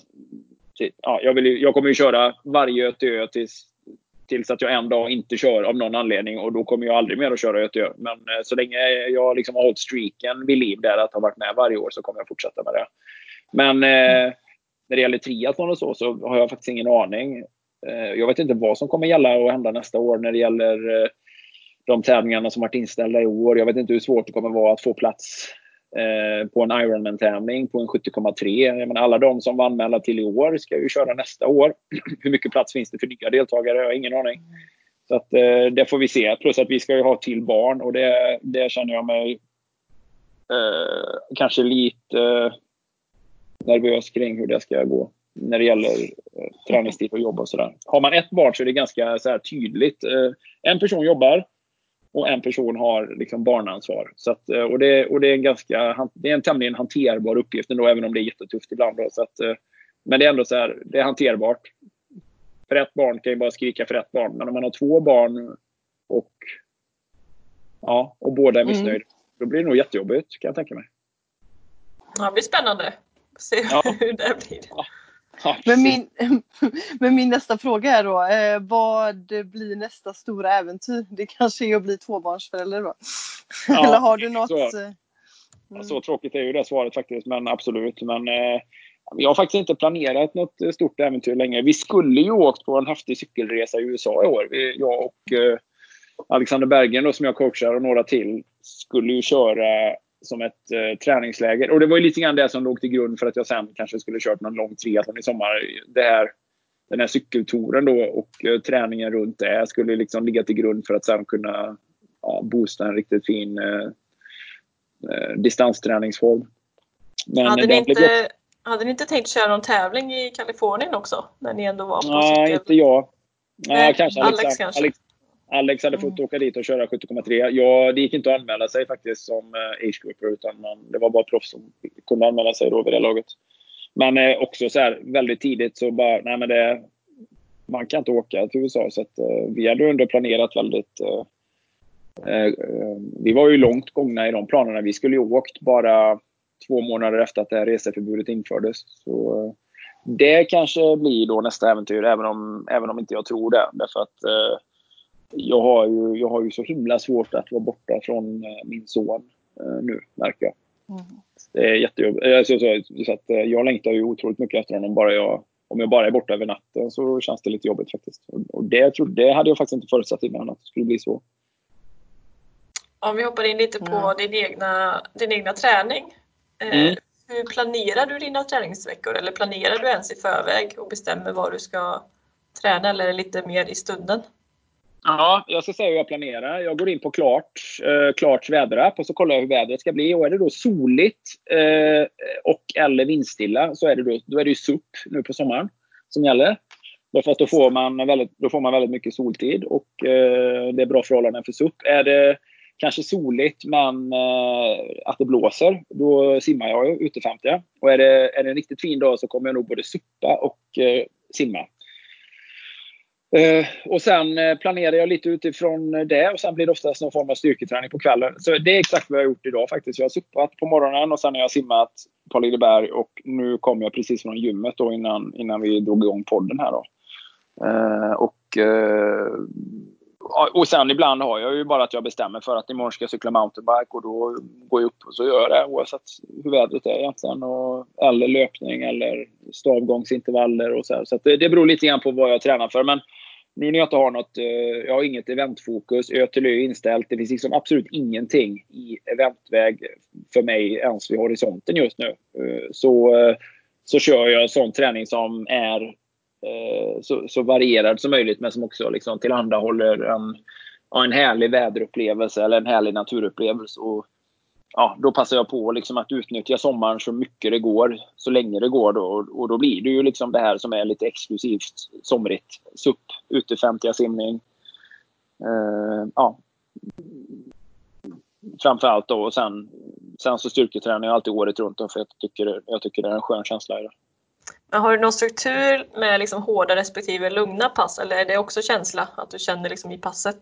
Speaker 3: Typ, ja, jag, vill, jag kommer ju köra varje Ötö tills, tills att jag en dag inte kör av någon anledning. Och då kommer jag aldrig mer att köra Göteborg. Men eh, så länge jag liksom har hållit streaken vid liv där att ha varit med varje år så kommer jag fortsätta med det. Men eh, när det gäller triathlon och så, så har jag faktiskt ingen aning. Eh, jag vet inte vad som kommer gälla och hända nästa år när det gäller eh, de tävlingarna som varit inställda i år. Jag vet inte hur svårt det kommer vara att få plats eh, på en Ironman-tävling på en 70,3. Alla de som var anmälda till i år ska ju köra nästa år. Hur mycket plats finns det för nya deltagare? Jag har ingen aning. Så att, eh, det får vi se. Plus att vi ska ju ha till barn och det, det känner jag mig eh, kanske lite eh, nervös kring hur det ska gå när det gäller eh, träningstid och jobb och sådär. Har man ett barn så är det ganska så tydligt. Eh, en person jobbar och en person har liksom barnansvar. Så att, eh, och det, och det, är en ganska, det är en tämligen hanterbar uppgift ändå, även om det är jättetufft ibland. Då, så att, eh, men det är ändå så här, det är hanterbart. För ett barn kan ju bara skrika för ett barn. Men om man har två barn och, ja, och båda är mm. missnöjda. Mm. Då blir det nog jättejobbigt kan jag tänka mig.
Speaker 2: Ja, det blir spännande. Se ja. hur det blir. Ja.
Speaker 1: Ja, men, min, men min nästa fråga är då, eh, vad blir nästa stora äventyr? Det kanske är att bli tvåbarnsförälder då? Ja, Eller har du något? Så,
Speaker 3: mm. så tråkigt är ju det svaret faktiskt, men absolut. Men eh, jag har faktiskt inte planerat något stort äventyr längre. Vi skulle ju åkt på en häftig cykelresa i USA i år. Jag och eh, Alexander Bergen då, som jag coachar och några till skulle ju köra som ett eh, träningsläger. Och det var ju lite grann det som låg till grund för att jag sen kanske skulle kört någon lång triathlon i sommar. Det här, den här cykeltouren då och eh, träningen runt det skulle liksom ligga till grund för att sen kunna ja, boosta en riktigt fin eh, eh distansträningsform.
Speaker 2: Men hade, ni inte, hade ni inte tänkt köra någon tävling i Kalifornien också? När ni ändå var på
Speaker 3: Nej, cykel? inte jag. Nej, kanske Alex, Alex kanske. Alex, Alex hade fått åka dit och köra 70,3. Ja, det gick inte att anmäla sig faktiskt som eh, age-grupper utan man, det var bara proffs som kunde anmäla sig då vid det laget. Men eh, också så här, väldigt tidigt så bara, nej men det, man kan inte åka till USA så att eh, vi hade ändå planerat väldigt eh, eh, eh, vi var ju långt gångna i de planerna. Vi skulle ju åkt bara två månader efter att det här reseförbudet infördes. Så det kanske blir då nästa äventyr, även om, även om inte jag tror det. Därför att jag har, ju, jag har ju så himla svårt att vara borta från eh, min son eh, nu, märker jag. Mm. Det är jättejobbigt. Alltså, så, så att, eh, jag längtar ju otroligt mycket efter honom. Bara jag, om jag bara är borta över natten så känns det lite jobbigt faktiskt. Och det, det hade jag faktiskt inte förutsatt innan att det skulle bli så.
Speaker 2: Om vi hoppar in lite på mm. din, egna, din egna träning. Mm. Hur planerar du dina träningsveckor? Eller planerar du ens i förväg och bestämmer vad du ska träna eller lite mer i stunden?
Speaker 3: Ja, jag ska säga hur jag planerar. Jag går in på Klart, eh, Klarts väderapp och så kollar jag hur vädret ska bli. Och är det då soligt eh, och eller vindstilla så är det då, då är det ju SUP nu på sommaren som gäller. Därför att då får man väldigt, då får man väldigt mycket soltid och eh, det är bra förhållanden för SUP. Är det kanske soligt men eh, att det blåser, då simmar jag ju ute 50. Och är det, är det en riktigt fin dag så kommer jag nog både suppa och eh, simma. Eh, och sen eh, planerar jag lite utifrån det och sen blir det oftast någon form av styrketräning på kvällen. Så det är exakt vad jag har gjort idag faktiskt. Jag har suppat på morgonen och sen har jag simmat på Lideberg och nu kom jag precis från gymmet då innan, innan vi drog igång podden här då. Eh, och, eh, och sen ibland har jag ju bara att jag bestämmer för att imorgon ska jag cykla mountainbike och då går jag upp och så gör jag det oavsett hur vädret är egentligen. Och, eller löpning eller stavgångsintervaller och så här. Så det, det beror lite grann på vad jag tränar för. Men nu när jag inte har något, eh, jag har inget eventfokus, Ö till Ö är inställt. Det finns liksom absolut ingenting i eventväg för mig ens vid horisonten just nu. Eh, så, eh, så kör jag sån träning som är så, så varierad som möjligt men som också liksom tillhandahåller en, en härlig väderupplevelse eller en härlig naturupplevelse. Och ja, då passar jag på liksom att utnyttja sommaren så mycket det går, så länge det går. Då. Och då blir det ju liksom det här som är lite exklusivt somrigt. SUP, ute 50 simning. Uh, ja. Framförallt då. Och sen, sen så styrketränar jag alltid året runt då, för jag tycker, jag tycker det är en skön känsla i det.
Speaker 2: Men har du någon struktur med liksom hårda respektive lugna pass eller är det också känsla att du känner liksom i passet?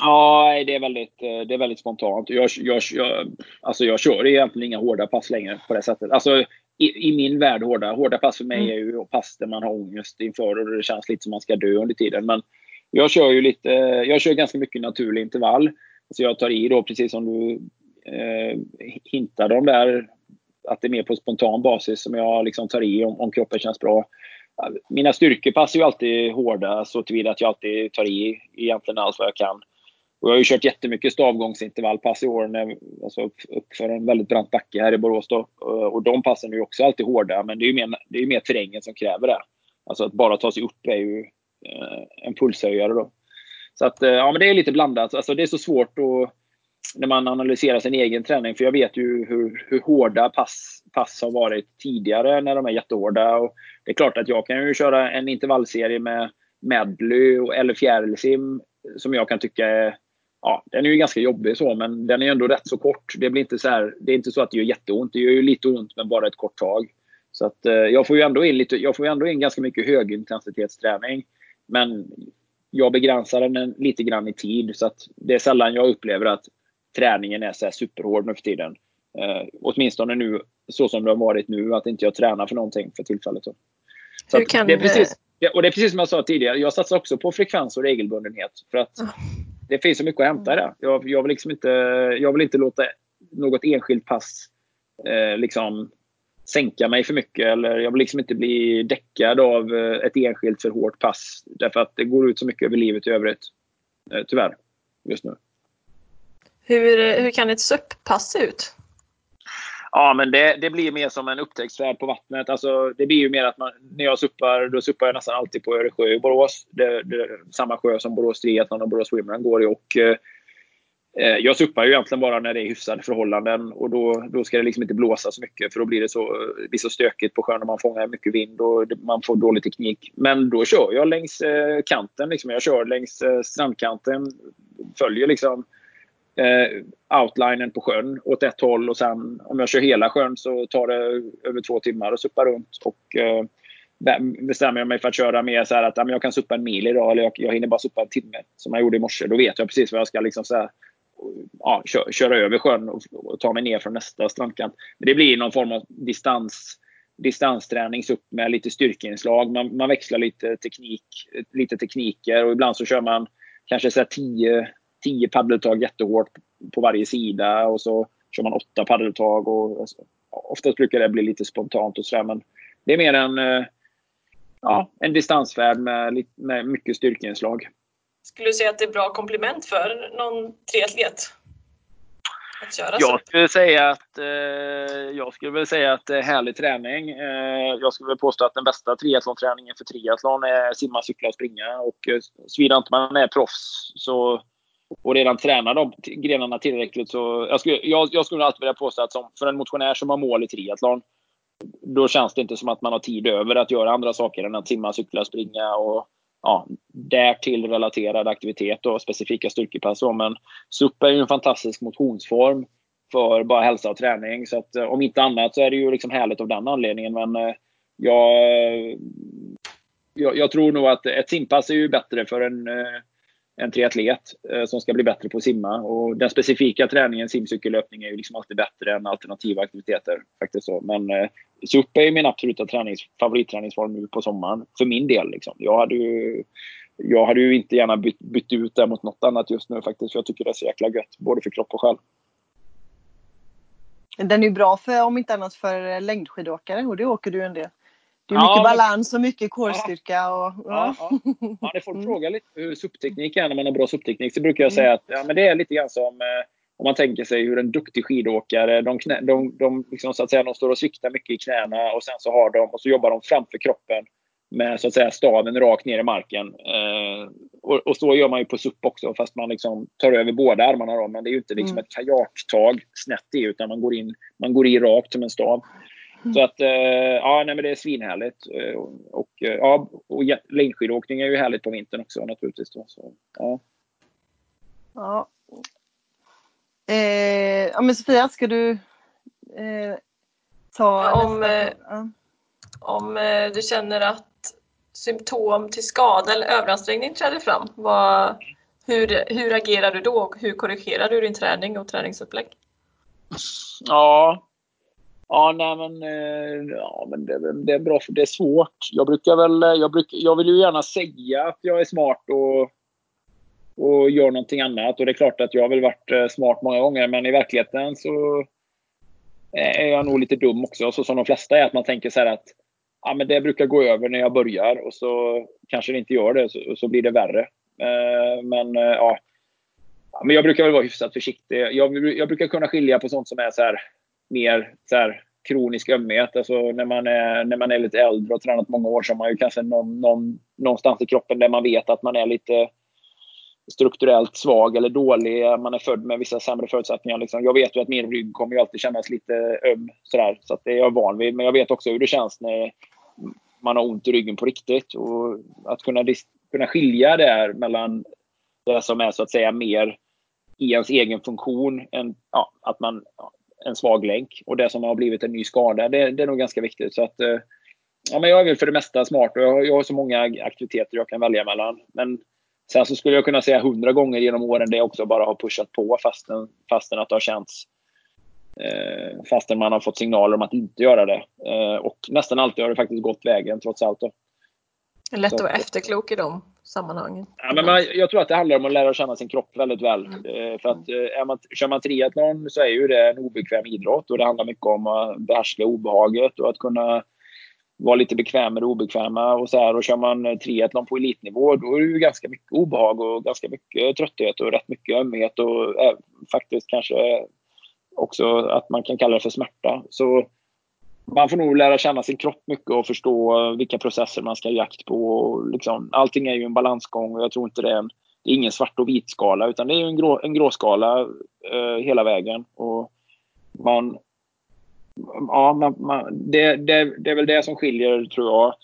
Speaker 3: Ja, det är väldigt, eh, det är väldigt spontant. Jag, jag, jag, alltså jag kör egentligen inga hårda pass längre på det sättet. Alltså, i, i min värld hårda. Hårda pass för mig mm. är ju pass där man har ångest inför och det känns lite som man ska dö under tiden. Men jag kör ju lite, jag kör ganska mycket naturlig intervall. Så jag tar i då, precis som du eh, hintade om där, att det är mer på spontan basis som jag liksom tar i om, om kroppen känns bra. Mina styrkepass är ju alltid hårda så tillvida att jag alltid tar i egentligen allt vad jag kan. Och jag har ju kört jättemycket stavgångsintervallpass i år, när, alltså upp, upp för en väldigt brant backe här i Borås. Då. Eh, och de passen är ju också alltid hårda, men det är ju mer, det är mer terrängen som kräver det. Alltså att bara ta sig upp är ju eh, en pulshöjare då. Så att, eh, ja men det är lite blandat. Alltså det är så svårt att, när man analyserar sin egen träning, för jag vet ju hur, hur hårda pass, pass har varit tidigare när de är jättehårda. Och det är klart att jag kan ju köra en intervallserie med medley eller fjärilsim som jag kan tycka är ja, den är ju ganska jobbig så, men den är ändå rätt så kort. Det, blir inte så här, det är inte så att det gör jätteont. Det gör ju lite ont, men bara ett kort tag. Så att, eh, jag får ju ändå in lite, jag får ändå in ganska mycket högintensitetsträning. Men jag begränsar den lite grann i tid. Så att det är sällan jag upplever att träningen är så superhård nu för tiden. Eh, åtminstone nu så som det har varit nu, att inte jag tränar för någonting för tillfället. Så kan... det är precis, och det är precis som jag sa tidigare, jag satsar också på frekvens och regelbundenhet. För att det finns så mycket att hämta där. Jag, jag, vill liksom inte, jag vill inte låta något enskilt pass eh, liksom sänka mig för mycket. Eller jag vill liksom inte bli däckad av eh, ett enskilt för hårt pass. Därför att det går ut så mycket över livet i övrigt. Eh, tyvärr. Just nu.
Speaker 2: Hur, hur kan ett SUP-pass se ut?
Speaker 3: Ja, men det, det blir mer som en upptäcktsfärd på vattnet. Alltså, det blir ju mer att man, när jag suppar, då suppar jag nästan alltid på Öresjö i Borås. Det, det, samma sjö som Borås Triathlon och Borås Swimrun går i. Och, eh, eh, jag suppar ju egentligen bara när det är hyfsade förhållanden och då, då ska det liksom inte blåsa så mycket för då blir det så, blir så stökigt på sjön och man fångar mycket vind och man får dålig teknik. Men då kör jag längs eh, kanten. Liksom. Jag kör längs eh, strandkanten. Följer liksom eh, outlinen på sjön åt ett håll och sen om jag kör hela sjön så tar det över två timmar att suppa runt. Och, eh, bestämmer jag mig för att köra mer så här att jag kan suppa en mil idag eller jag, jag hinner bara suppa en timme som jag gjorde i morse. Då vet jag precis vad jag ska liksom så här, ja, köra, köra över sjön och, och, ta mig ner från nästa strandkant. Men det blir någon form av distans, distansträning upp med lite styrkeinslag. Man, man växlar lite, teknik, lite tekniker och ibland så kör man kanske så 10 tio paddeltag jättehårt på varje sida och så kör man åtta paddeltag. Och, alltså, oftast brukar det bli lite spontant och sådär men det är mer en, eh, ja, en distansfärd med, med mycket styrkeinslag.
Speaker 2: Skulle du säga att det är bra komplement för någon triatlet?
Speaker 3: jag skulle säga att eh, jag skulle väl säga att det är härlig träning. Eh, jag skulle väl påstå att den bästa triathlonträningen för triathlon är simma, cykla och springa. Och eh, såvida inte man är proffs så och redan tränar de grenarna tillräckligt så... Jag skulle, jag, jag skulle alltid vilja påstå att som, för en motionär som har mål i triathlon då känns det inte som att man har tid över att göra andra saker än att simma, cykla, springa och ja, därtill relaterad aktivitet och specifika styrkepass. Men SUP är ju en fantastisk motionsform för bara hälsa och träning. Så att, eh, om inte annat så är det ju liksom härligt av den anledningen. Men eh, jag, eh, jag, jag tror nog att ett simpass är ju bättre för en eh, en triatlet eh, som ska bli bättre på att simma. Och den specifika träningen, simcykellöpning, är ju liksom alltid bättre än alternativa aktiviteter. Faktiskt så. Men eh, SUP är min absoluta tränings, favoritträningsform nu på sommaren. För min del. Liksom. Jag, hade ju, jag hade ju inte gärna bytt, bytt ut det mot något annat just nu faktiskt. För jag tycker det är så jäkla gött. Både för kropp och själ.
Speaker 1: Den är ju bra för, om inte annat för längdskidåkare och det åker du en del. Det är mycket ja, balans och mycket kårstyrka. Och,
Speaker 3: ja. Ja, ja. ja, det får fråga lite hur suppteknik är när man har bra suppteknik. Så brukar jag säga att ja, men det är lite grann som eh, om man tänker sig hur en duktig skidåkare, de, knä, de, de, liksom, så att säga, de står och sviktar mycket i knäna och sen så har de och så jobbar de framför kroppen med så att säga staven rakt ner i marken. Eh, och, och, så gör man ju på SUP också fast man liksom tar över båda armarna. Då, men det är ju inte liksom mm. ett kajaktag snett i utan man går in, man går i rakt som en stav. Mm. Så att, eh, ja, nej, men det är svinhärligt. Eh, och, eh, ja, och längdskidåkning är ju härligt på vintern också naturligtvis. Då, så, ja.
Speaker 1: Ja. Eh, ja, men Sofia, ska du eh, ta
Speaker 2: om, eh, om du känner att symptom till skada eller överansträngning träder fram, vad, hur, hur agerar du då och hur korrigerar du din träning och träningsupplägg?
Speaker 3: Ja, Ja, nej, men, eh, ja, men det, det, är bra för det är svårt. Jag brukar väl, eh, jag, bruk, jag vill ju gärna säga att jag är smart och, och gör någonting annat. Och det är klart att jag har väl varit eh, smart många gånger, men i verkligheten så är jag nog lite dum också. Så som de flesta är, att man tänker så här att ja, men det brukar gå över när jag börjar och så kanske det inte gör det, så, så blir det värre. Men ja, men jag brukar väl vara hyfsat försiktig. Jag, jag brukar kunna skilja på sånt som är så här mer så här, kronisk ömhet. Alltså när man, är, när man är lite äldre och tränat många år så har man ju kanske någon, någon, någonstans i kroppen där man vet att man är lite strukturellt svag eller dålig. Man är född med vissa sämre förutsättningar. Liksom. Jag vet ju att min rygg kommer ju alltid kännas lite öm. Sådär, så att det är jag van vid. Men jag vet också hur det känns när man har ont i ryggen på riktigt. Och att kunna, kunna skilja där mellan det som är så att säga mer i ens egen funktion. Än, ja, att man en svag länk och det som har blivit en ny skada. Det, det är nog ganska viktigt. Så att, eh, ja, men jag är väl för det mesta smart och jag har, jag har så många aktiviteter jag kan välja mellan. Men sen så skulle jag kunna säga hundra gånger genom åren det också bara har pushat på fastän, fastän att det har känts eh, fastän man har fått signaler om att inte göra det. Eh, och nästan alltid har det faktiskt gått vägen trots allt. Då.
Speaker 2: Det är lätt att vara efterklok i de sammanhangen.
Speaker 3: Ja, men man, jag tror att det handlar om att lära känna sin kropp väldigt väl. Mm. För att är man, kör man triathlon så är ju det en obekväm idrott och det handlar mycket om att behärska obehaget och att kunna vara lite bekväm med det obekväma. Och, så här, och kör man triathlon på elitnivå då är det ju ganska mycket obehag och ganska mycket trötthet och rätt mycket ömhet och äh, faktiskt kanske också att man kan kalla det för smärta. Så man får nog lära känna sin kropp mycket och förstå eh, vilka processer man ska ha jakt på. Liksom, allting är ju en balansgång och jag tror inte det är, en, det är ingen svart och vit skala utan det är en, grå, en gråskala eh, hela vägen. Och man, ja, man, man, det, det, det, är väl det som skiljer, tror jag,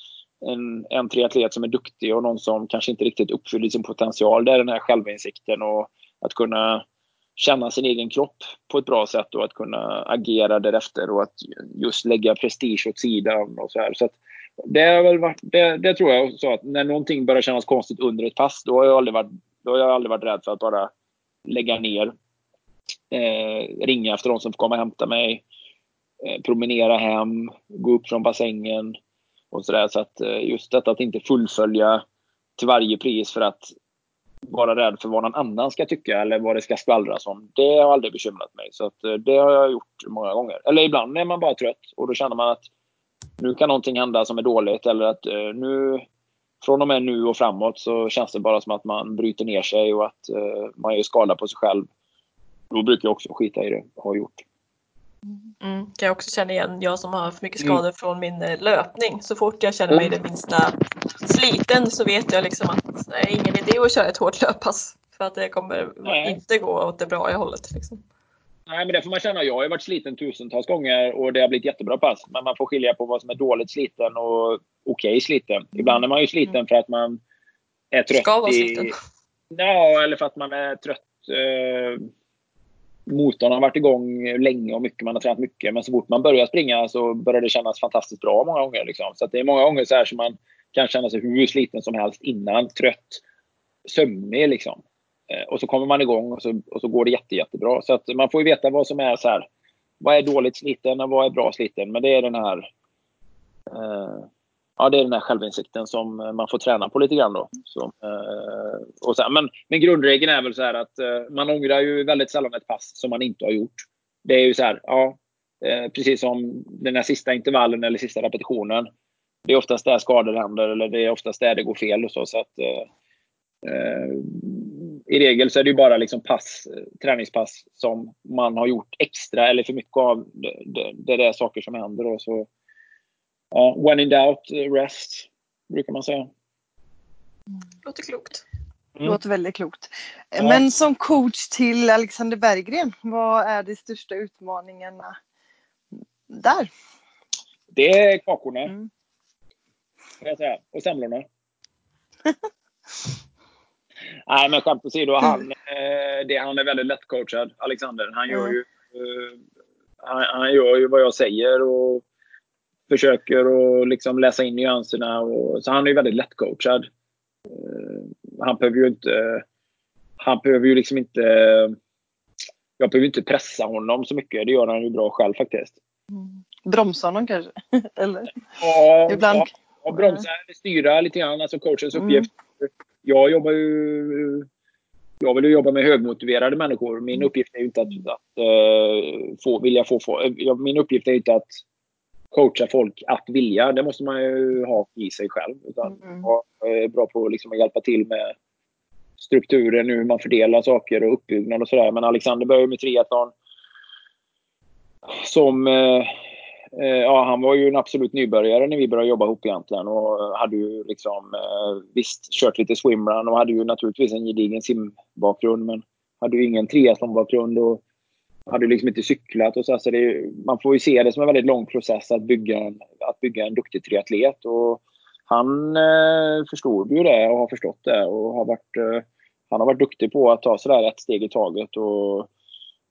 Speaker 3: en, en triatlet som är duktig och någon som kanske inte riktigt uppfyller sin potential. Det är den här självinsikten och att kunna känna sin egen kropp på ett bra sätt och att kunna agera därefter och att just lägga prestige åt sidan och så här. Så det, är väl varit, det, det, tror jag så att när någonting börjar kännas konstigt under ett pass då har jag aldrig varit, då har jag aldrig varit rädd för att bara lägga ner. Eh, ringa efter de som får komma och hämta mig. Eh, promenera hem, gå upp från bassängen och sådär. Så att eh, just detta att inte fullfölja till varje pris för att vara rädd för vad någon annan ska tycka eller vad det ska skvallras om. Det har aldrig bekymrat mig. Så att, eh, det har jag gjort många gånger. Eller ibland är man bara trött och då känner man att nu kan någonting hända som är dåligt eller att eh, nu från och med nu och framåt så känns det bara som att man bryter ner sig och att eh, man gör skada på sig själv. Då brukar jag också skita i det, har gjort.
Speaker 2: Mm, kan jag också känna igen, jag som har haft mycket skador mm. från min eh, löpning. Så fort jag känner mig det minsta sliten så vet jag liksom att det är ingen idé att köra ett hårt löppass. För att det kommer Nej. inte gå åt det bra hållet. Liksom.
Speaker 3: Nej, men det får man känna. Jag har varit sliten tusentals gånger och det har blivit jättebra pass. Men man får skilja på vad som är dåligt sliten och okej okay sliten. Ibland är man ju sliten mm. för att man är trött.
Speaker 2: Ska vara sliten. I...
Speaker 3: Ja, eller för att man är trött. Eh motorn har varit igång länge och mycket, man har tränat mycket. Men så fort man börjar springa så börjar det kännas fantastiskt bra många gånger. Liksom. Så det är många gånger så här som man kan känna sig hur sliten som helst innan. Trött, sömnig liksom. Eh, och så kommer man igång och så, och så går det jätte, jättebra. Så att man får ju veta vad som är så här. Vad är dåligt sliten och vad är bra sliten? Men det är den här eh, ja, det är den här självinsikten som eh, man får träna på lite grann. Då. Så, eh, och sen, men, men grundregeln är väl så här att eh, man ångrar ju väldigt sällan ett pass som man inte har gjort. Det är ju så här, ja, eh, precis som den här sista intervallen eller sista repetitionen. Det är oftast där skador händer eller det är oftast där det går fel. Och så, så att, eh, eh, I regel så är det ju bara liksom pass, träningspass som man har gjort extra eller för mycket av. Det, det, det är saker som händer. Och så, Ja, when in doubt, rest, brukar man säga.
Speaker 2: Låter klokt.
Speaker 1: Mm. Låter väldigt klokt. Ja. Men som coach till Alexander Berggren, vad är de största utmaningarna där?
Speaker 3: Det är kakorna. Mm. Jag säga. Och semlorna. Nej, men skämt åsido. Han, eh, det, han är väldigt lättcoachad, Alexander. Han gör, mm. ju, uh, han, han, gör ju vad jag säger och försöker att liksom läsa in nyanserna. Och, så han är ju väldigt lättcoachad. Uh, han behöver ju inte... Han behöver ju liksom inte... Jag behöver inte pressa honom så mycket. Det gör han ju bra själv faktiskt.
Speaker 1: Mm. Bromsa honom kanske? Eller?
Speaker 3: Ja, Ibland. ja, ja bromsa, styra lite grann. Alltså coachens mm. uppgift. Jag jobbar ju... Jag vill ju jobba med högmotiverade människor. Min mm. uppgift är ju inte att, att uh, få, vilja få, få... Min uppgift är inte att coacha folk att vilja. Det måste man ju ha i sig själv. Utan mm. vara eh, bra på liksom att hjälpa till med strukturen, hur man fördelar saker och uppbyggnad och sådär. Men Alexander började med triathlon. Som... Eh, eh, ja, han var ju en absolut nybörjare när vi började jobba ihop egentligen och hade ju liksom eh, visst kört lite swimrun och hade ju naturligtvis en gedigen simbakgrund men hade ju ingen triathlonbakgrund och hade liksom inte cyklat och så. så det, man får ju se det som en väldigt lång process att bygga en, att bygga en duktig triatlet. Och han eh, förstod ju det och har förstått det och har varit, eh, han har varit duktig på att ta sådär ett steg i taget. Och,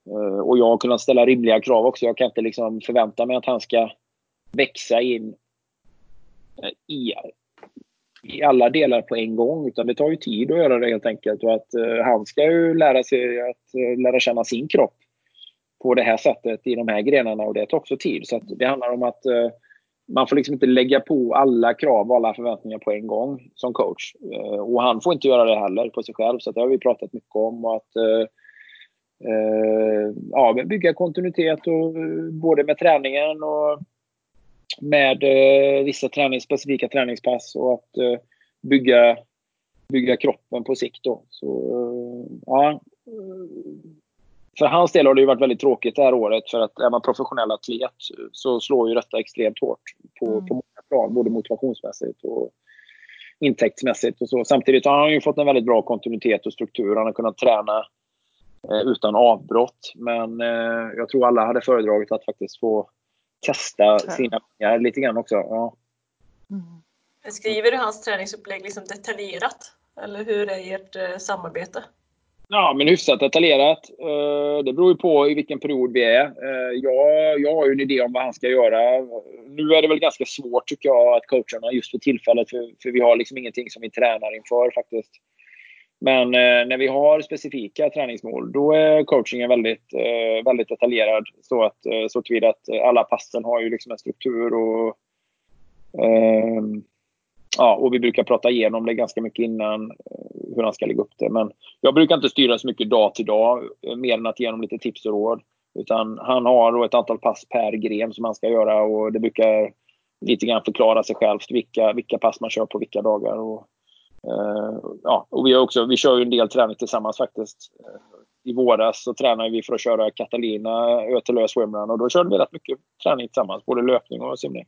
Speaker 3: eh, och jag har kunnat ställa rimliga krav också. Jag kan inte liksom förvänta mig att han ska växa in eh, i, i alla delar på en gång. Utan det tar ju tid att göra det helt enkelt. Och att eh, han ska ju lära sig att eh, lära känna sin kropp på det här sättet i de här grenarna och det tar också tid. Så det handlar om att eh, man får liksom inte lägga på alla krav och alla förväntningar på en gång som coach. Eh, och han får inte göra det heller på sig själv. Så det har vi pratat mycket om. Och att, eh, eh, ja, bygga kontinuitet och, både med träningen och med eh, vissa träning, specifika träningspass och att eh, bygga, bygga kroppen på sikt. Då. Så, eh, ja, för hans del har det ju varit väldigt tråkigt det här året för att är man professionell atlet så slår ju detta extremt hårt på, mm. på många plan, både motivationsmässigt och intäktsmässigt och så. Samtidigt har han ju fått en väldigt bra kontinuitet och struktur. Han har kunnat träna eh, utan avbrott. Men eh, jag tror alla hade föredragit att faktiskt få testa sina pengar lite grann också. Ja.
Speaker 2: Mm. Skriver du hans träningsupplägg liksom detaljerat? Eller hur är ert eh, samarbete?
Speaker 3: Ja, men hyfsat detaljerat. Eh, det beror ju på i vilken period vi är. Eh, jag, jag har ju en idé om vad han ska göra. Nu är det väl ganska svårt tycker jag att coacha honom just för tillfället, för, för vi har liksom ingenting som vi tränar inför faktiskt. Men eh, när vi har specifika träningsmål, då är coachingen väldigt, väldigt detaljerad. Så, att, så tillvida att alla passen har ju liksom en struktur och, eh, ja, och vi brukar prata igenom det ganska mycket innan eh, hur han ska lägga upp det. Men jag brukar inte styra så mycket dag till dag, eh, mer än att ge honom lite tips och råd. Utan han har då ett antal pass per gren som han ska göra och det brukar lite grann förklara sig självt vilka, vilka pass man kör på vilka dagar. Och, eh, ja, och vi, har också, vi kör ju en del träning tillsammans faktiskt. Eh, I våras så tränade vi för att köra Catalina Ötelö Swimrun och då körde vi rätt mycket träning tillsammans, både löpning och simning.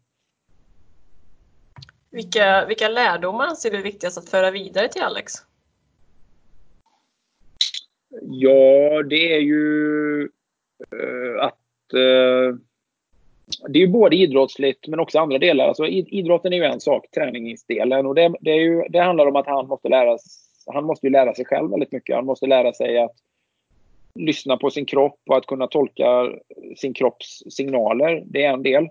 Speaker 2: Vilka, vilka lärdomar anser du är viktigast att föra vidare till Alex?
Speaker 3: Ja, det är ju uh, att eh, det är ju både idrottsligt men också andra delar. Alltså, idrotten är ju en sak, träningsdelen. Och det, det, är ju, det handlar om att han måste, lära, han måste lära sig själv väldigt mycket. Han måste lära sig att lyssna på sin kropp och att kunna tolka sin kropps signaler. Det är en del.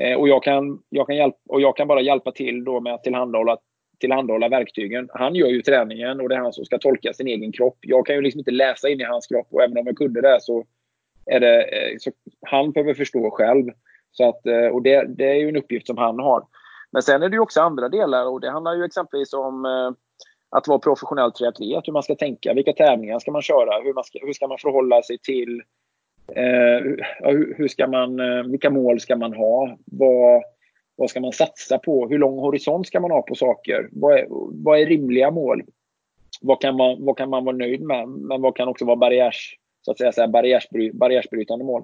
Speaker 3: Eh, och, jag kan, jag kan hjälp, och jag kan bara hjälpa till då med att tillhandahålla, tillhandahålla verktygen. Han gör ju träningen och det är han som ska tolka sin egen kropp. Jag kan ju liksom inte läsa in i hans kropp och även om jag kunde det så är det, eh, så han behöver förstå själv. Så att, eh, och det, det är ju en uppgift som han har. Men sen är det ju också andra delar och det handlar ju exempelvis om eh, att vara professionell triatlet, hur man ska tänka, vilka tävlingar ska man köra, hur, man ska, hur ska man förhålla sig till eh, Eh, hur, hur, ska man, eh, vilka mål ska man ha, vad, vad ska man satsa på, hur lång horisont ska man ha på saker, vad är, vad är rimliga mål, vad kan, man, vad kan man vara nöjd med, men vad kan också vara barriärs, så att säga, så här, barriärsbry, barriärsbrytande mål.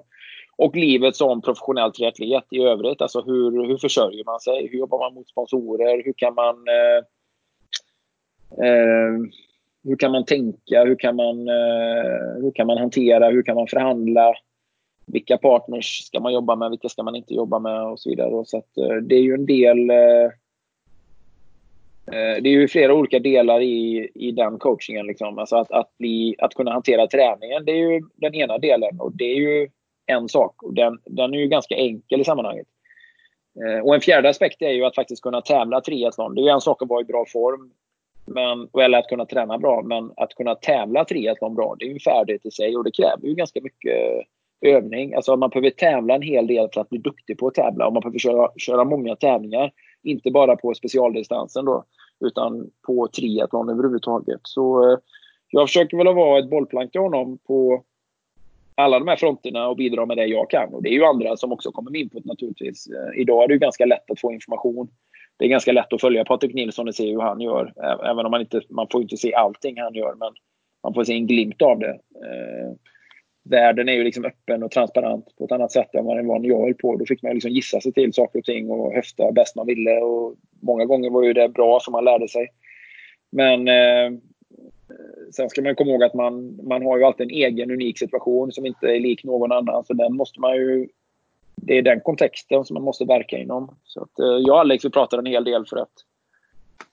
Speaker 3: Och livet som professionell triatlet i övrigt. Alltså hur, hur försörjer man sig? Hur jobbar man mot sponsorer? Hur kan man eh, eh, hur kan man tänka? Hur kan man, eh, hur kan man hantera? Hur kan man förhandla? Vilka partners ska man jobba med? Vilka ska man inte jobba med? Och så vidare. Så att, eh, det är ju en del eh, eh, det är ju flera olika delar i, i den coachingen. Liksom. Alltså att, att, bli, att kunna hantera träningen, det är ju den ena delen. Och det är ju en sak. Och den, den är ju ganska enkel i sammanhanget. Eh, och en fjärde aspekt är ju att faktiskt kunna tävla triathlon. Det är ju en sak att vara i bra form. Men, eller att kunna träna bra. Men att kunna tävla triathlon bra, det är ju en färdighet i sig och det kräver ju ganska mycket övning. Alltså man behöver tävla en hel del för att bli duktig på att tävla. Och man behöver köra, köra många tävlingar. Inte bara på specialdistansen då, utan på triathlon överhuvudtaget. Så eh, jag försöker väl vara ett bollplank till honom på alla de här fronterna och bidra med det jag kan. Och det är ju andra som också kommer med input naturligtvis. Eh, idag är det ju ganska lätt att få information. Det är ganska lätt att följa Patrik Nilsson och se hur han gör. Även om man inte man får inte se allting han gör, men man får se en glimt av det. Eh, världen är ju liksom öppen och transparent på ett annat sätt än vad den var när jag höll på. Då fick man liksom gissa sig till saker och ting och höfta bäst man ville. Och många gånger var ju det bra som man lärde sig. Men eh, Sen ska man komma ihåg att man, man har ju alltid en egen unik situation som inte är lik någon annan. Så den måste man ju... Det är den kontexten som man måste verka inom. Så att, eh, jag och Alex vi pratar en hel del för att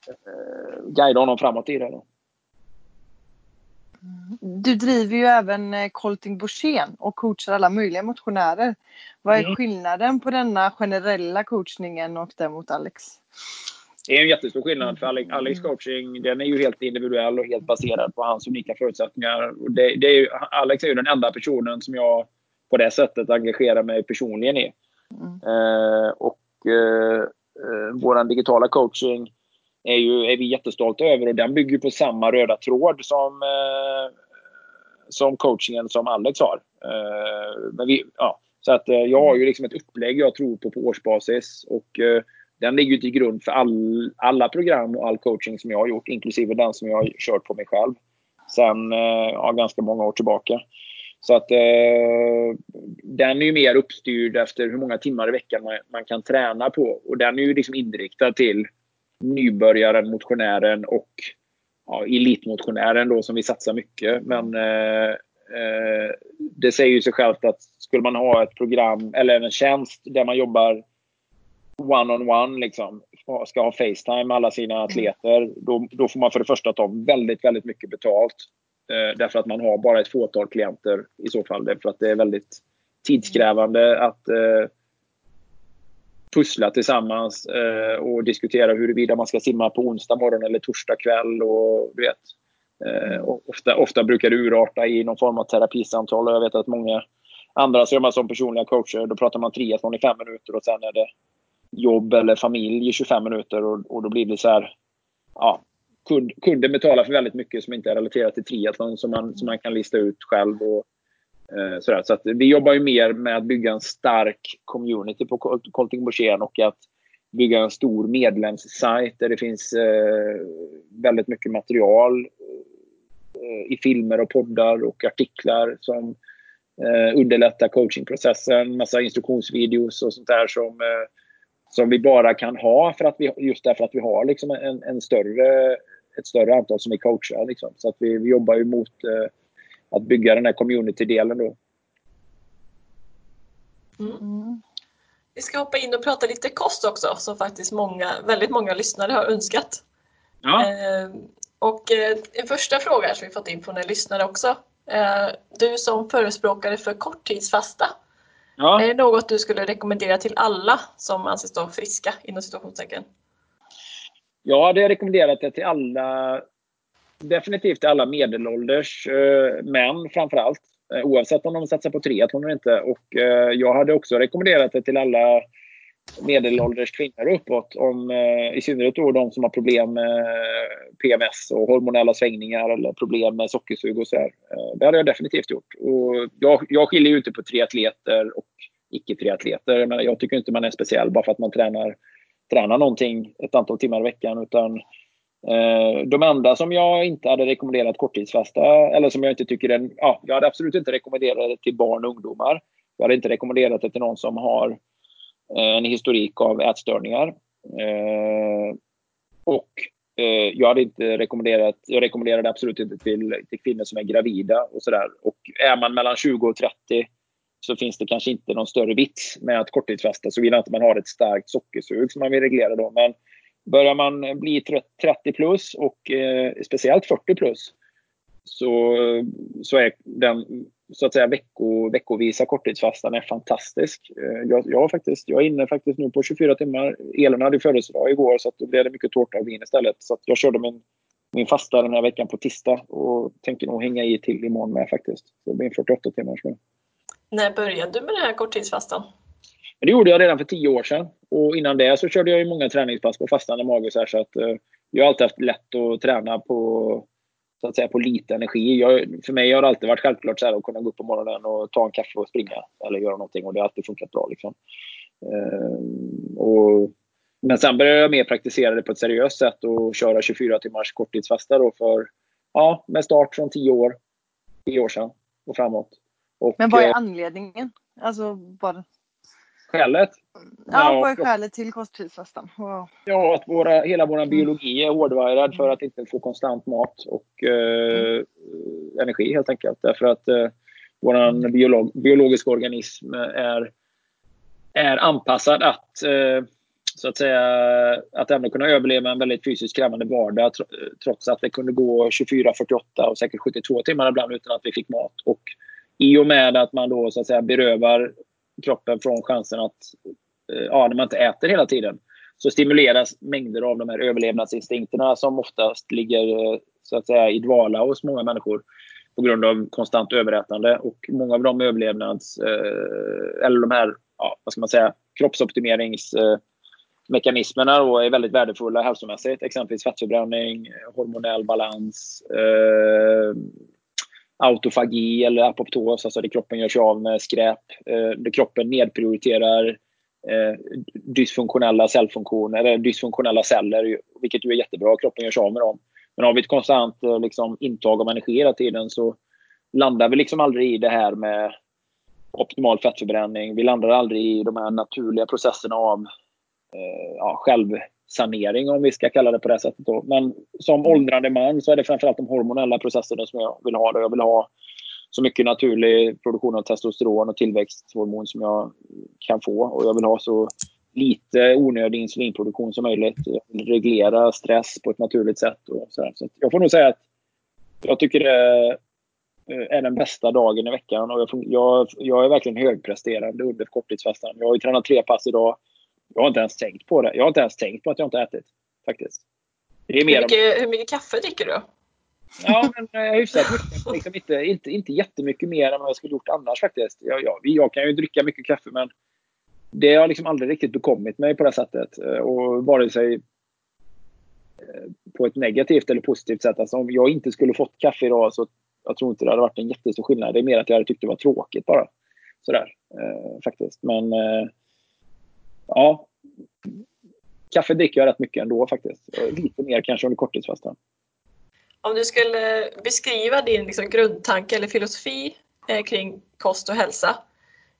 Speaker 3: eh, guida honom framåt i det. Då.
Speaker 1: Du driver ju även eh, Colting Borssén och coachar alla möjliga motionärer. Vad är
Speaker 3: Mm.
Speaker 1: skillnaden på denna generella coachningen och den mot Alex?
Speaker 3: Det är en jättestor skillnad för Alex, Alex coaching. Den är ju helt individuell och helt baserad på hans unika förutsättningar. Det, det är ju, Alex är ju den enda personen som jag på det sättet engagerar mig personligen i.
Speaker 1: Mm.
Speaker 3: Eh, och eh, eh, vår digitala coaching är, ju, är vi jättestolta över och den bygger på samma röda tråd som, eh, som coachingen som Alex har. Eh, men vi, ja, så att, eh, jag har ju liksom ett upplägg jag tror på på årsbasis. Och, den ligger till grund för all, alla program och all coaching som jag har gjort, inklusive den som jag har kört på mig själv sen ja, ganska många år tillbaka. Så att eh, den är ju mer uppstyrd efter hur många timmar i veckan man, man kan träna på. Och den är ju liksom inriktad till nybörjaren, motionären och ja, elitmotionären då som vi satsar mycket. Men eh, eh, det säger ju sig självt att skulle man ha ett program eller en tjänst där man jobbar one-on-one liksom, ska ha Facetime med alla sina atleter, då, då får man för det första ta väldigt, väldigt mycket betalt. Eh, därför att man har bara ett fåtal klienter i så fall. Därför att det är väldigt tidskrävande att eh, pussla tillsammans eh, och diskutera huruvida man ska simma på onsdag morgon eller torsdag kväll. Och, du vet, och ofta, ofta brukar det urarta i någon form av terapisamtal. Och jag vet att många andra som jobbar som personliga coacher, då pratar man triathlon i fem minuter och sen är det jobb eller familj i 25 minuter och, och då blir det så här. Ja, kunde, kunde betalar för väldigt mycket som inte är relaterat till triathlon som man, som man kan lista ut själv. Och, eh, sådär. Så att vi jobbar ju mer med att bygga en stark community på Colting Borssén och att bygga en stor medlemssajt där det finns eh, väldigt mycket material eh, i filmer och poddar och artiklar som eh, underlättar coachingprocessen. Massa instruktionsvideos och sånt där som eh, som vi bara kan ha för att vi, just därför att vi har liksom en, en större, ett större antal som vi coachar. Liksom. Så att vi, vi jobbar ju mot eh, att bygga den här community-delen. Då.
Speaker 1: Mm.
Speaker 2: Vi ska hoppa in och prata lite kost också som faktiskt många, väldigt många lyssnare har önskat.
Speaker 3: Ja.
Speaker 2: Eh, och eh, en första fråga som vi fått in från en lyssnare också. Eh, du som förespråkare för korttidsfasta,
Speaker 3: Ja.
Speaker 2: är det något du skulle rekommendera till alla som anses då friska inom situationstecken?
Speaker 3: Jag hade rekommenderat det till alla, definitivt till alla medelålders eh, män framför allt. Eh, oavsett om de satsar på triathlon eller inte. Och eh, jag hade också rekommenderat det till alla medelålders kvinnor uppåt. Om, eh, I synnerhet då de som har problem med eh, PMS och hormonella svängningar eller problem med sockersug och så här. Eh, det hade jag definitivt gjort. Och jag, jag skiljer ju inte på triatleter och icke-triatleter. Jag, menar, jag tycker inte man är speciell bara för att man tränar, tränar någonting ett antal timmar i veckan. Utan eh, de enda som jag inte hade rekommenderat korttidsfasta eller som jag inte tycker en, ja, jag hade absolut inte rekommenderat det till barn och ungdomar. Jag hade inte rekommenderat det till någon som har eh, Eh, en historik av ätstörningar. Eh, och eh, jag hade inte rekommenderat, jag rekommenderade absolut inte till, till kvinnor som är gravida och sådär. Och är man mellan 20 och 30 så finns det kanske inte någon större vits med att korttidsfasta såvida inte man har ett starkt sockersug som man vill reglera då. Men börjar man bli 30 plus och eh, speciellt 40 plus så, så är den så att säga vecko, veckovisa korttidsfastan är fantastisk. Eh, Jag, jag, faktiskt, jag är inne faktiskt nu på 24 timmar. Elin hade födelsedag igår så att då blev det mycket tårta och vin istället. Så jag körde min, min fasta den här veckan på tisdag och tänker nog hänga i till imorgon med faktiskt. Så det blir 48 timmar nu.
Speaker 2: När började du med den här korttidsfastan?
Speaker 3: Men det gjorde jag redan för tio år sedan. Och innan det så körde jag ju många träningspass på fastande mage. Så, här, så att, eh, jag har alltid haft lätt att träna på, så att säga, på lite energi. Jag, för mig har det alltid varit självklart så här, att kunna gå upp på morgonen och ta en kaffe och springa. Eller göra någonting. Och det har alltid funkat bra. Liksom. Eh, och, men sen började jag mer praktisera det på ett seriöst sätt och köra 24 timmars korttidsfasta då för, ja, med start från 10 år, 10 år sedan och framåt. Och,
Speaker 1: Men vad är
Speaker 3: eh,
Speaker 1: anledningen? Alltså, bara,
Speaker 3: skälet?
Speaker 1: ja, vad är skälet till korttidsfastan? Wow.
Speaker 3: Ja, att våra, hela vår
Speaker 1: Mm.
Speaker 3: biologi är hårdwired för att inte få konstant mat och eh,
Speaker 1: Mm.
Speaker 3: energi helt enkelt. Därför att eh, vår biolog, biologiska organism är, är anpassad att eh, så att säga, att ändå kunna överleva en väldigt fysiskt krävande vardag trots att det kunde gå 24, 48 och säkert 72 timmar ibland utan att vi fick mat. Och i och med att man då så att säga berövar kroppen från chansen att, eh, ja, när man inte äter hela tiden, så stimuleras mängder av de här överlevnadsinstinkterna som oftast ligger eh, så att säga i dvala hos många människor på grund av konstant överätande. Och många av de överlevnads... Eh, eller de här, ja, vad ska man säga, kroppsoptimeringsmekanismerna då är väldigt värdefulla hälsomässigt. Exempelvis fettförbränning, hormonell balans, eh, autofagi eller apoptos, alltså det kroppen gör sig av med skräp. Eh, det kroppen nedprioriterar eh, dysfunktionella cellfunktioner, eller dysfunktionella celler, vilket ju är jättebra. Kroppen gör sig av med dem. Men har vi ett konstant eh, liksom, intag av energi hela tiden så landar vi liksom aldrig i det här med optimal fettförbränning. Vi landar aldrig i de här naturliga processerna av eh, ja, självsanering om vi ska kalla det på det sättet. Då. Men som åldrande man så är det framförallt de hormonella processerna som jag vill ha. Då. Jag vill ha så mycket naturlig produktion av testosteron och tillväxthormon som jag kan få. Och jag vill ha så lite onödig insulinproduktion som möjligt. Reglera stress på ett naturligt sätt. Och så, så jag får nog säga att jag tycker det eh, är den bästa dagen i veckan. Och jag, jag, jag är verkligen högpresterande under korttidsfastan. Jag har ju tränat tre pass idag. Jag har inte ens tänkt på det. Jag har inte ens tänkt på att jag inte ätit. Faktiskt.
Speaker 2: Det är mer hur, mycket, om... hur mycket kaffe dricker du?
Speaker 3: Ja, men eh, hyfsat mycket. Liksom inte, inte, inte jättemycket mer än vad jag skulle gjort annars faktiskt. Jag, jag, jag kan ju dricka mycket kaffe men det har liksom aldrig riktigt bekommit mig på det sättet. Eh, och vare sig eh, på ett negativt eller positivt sätt. Alltså om jag inte skulle fått kaffe idag så jag tror inte det hade varit en jättestor skillnad. Det är mer att jag hade tyckt det var tråkigt bara. Sådär, eh, faktiskt. Men eh, ja, kaffe dricker jag rätt mycket ändå faktiskt. Lite mer kanske under korttidsfastan.
Speaker 2: Om du skulle beskriva din liksom, grundtanke eller filosofi eh, kring kost och hälsa.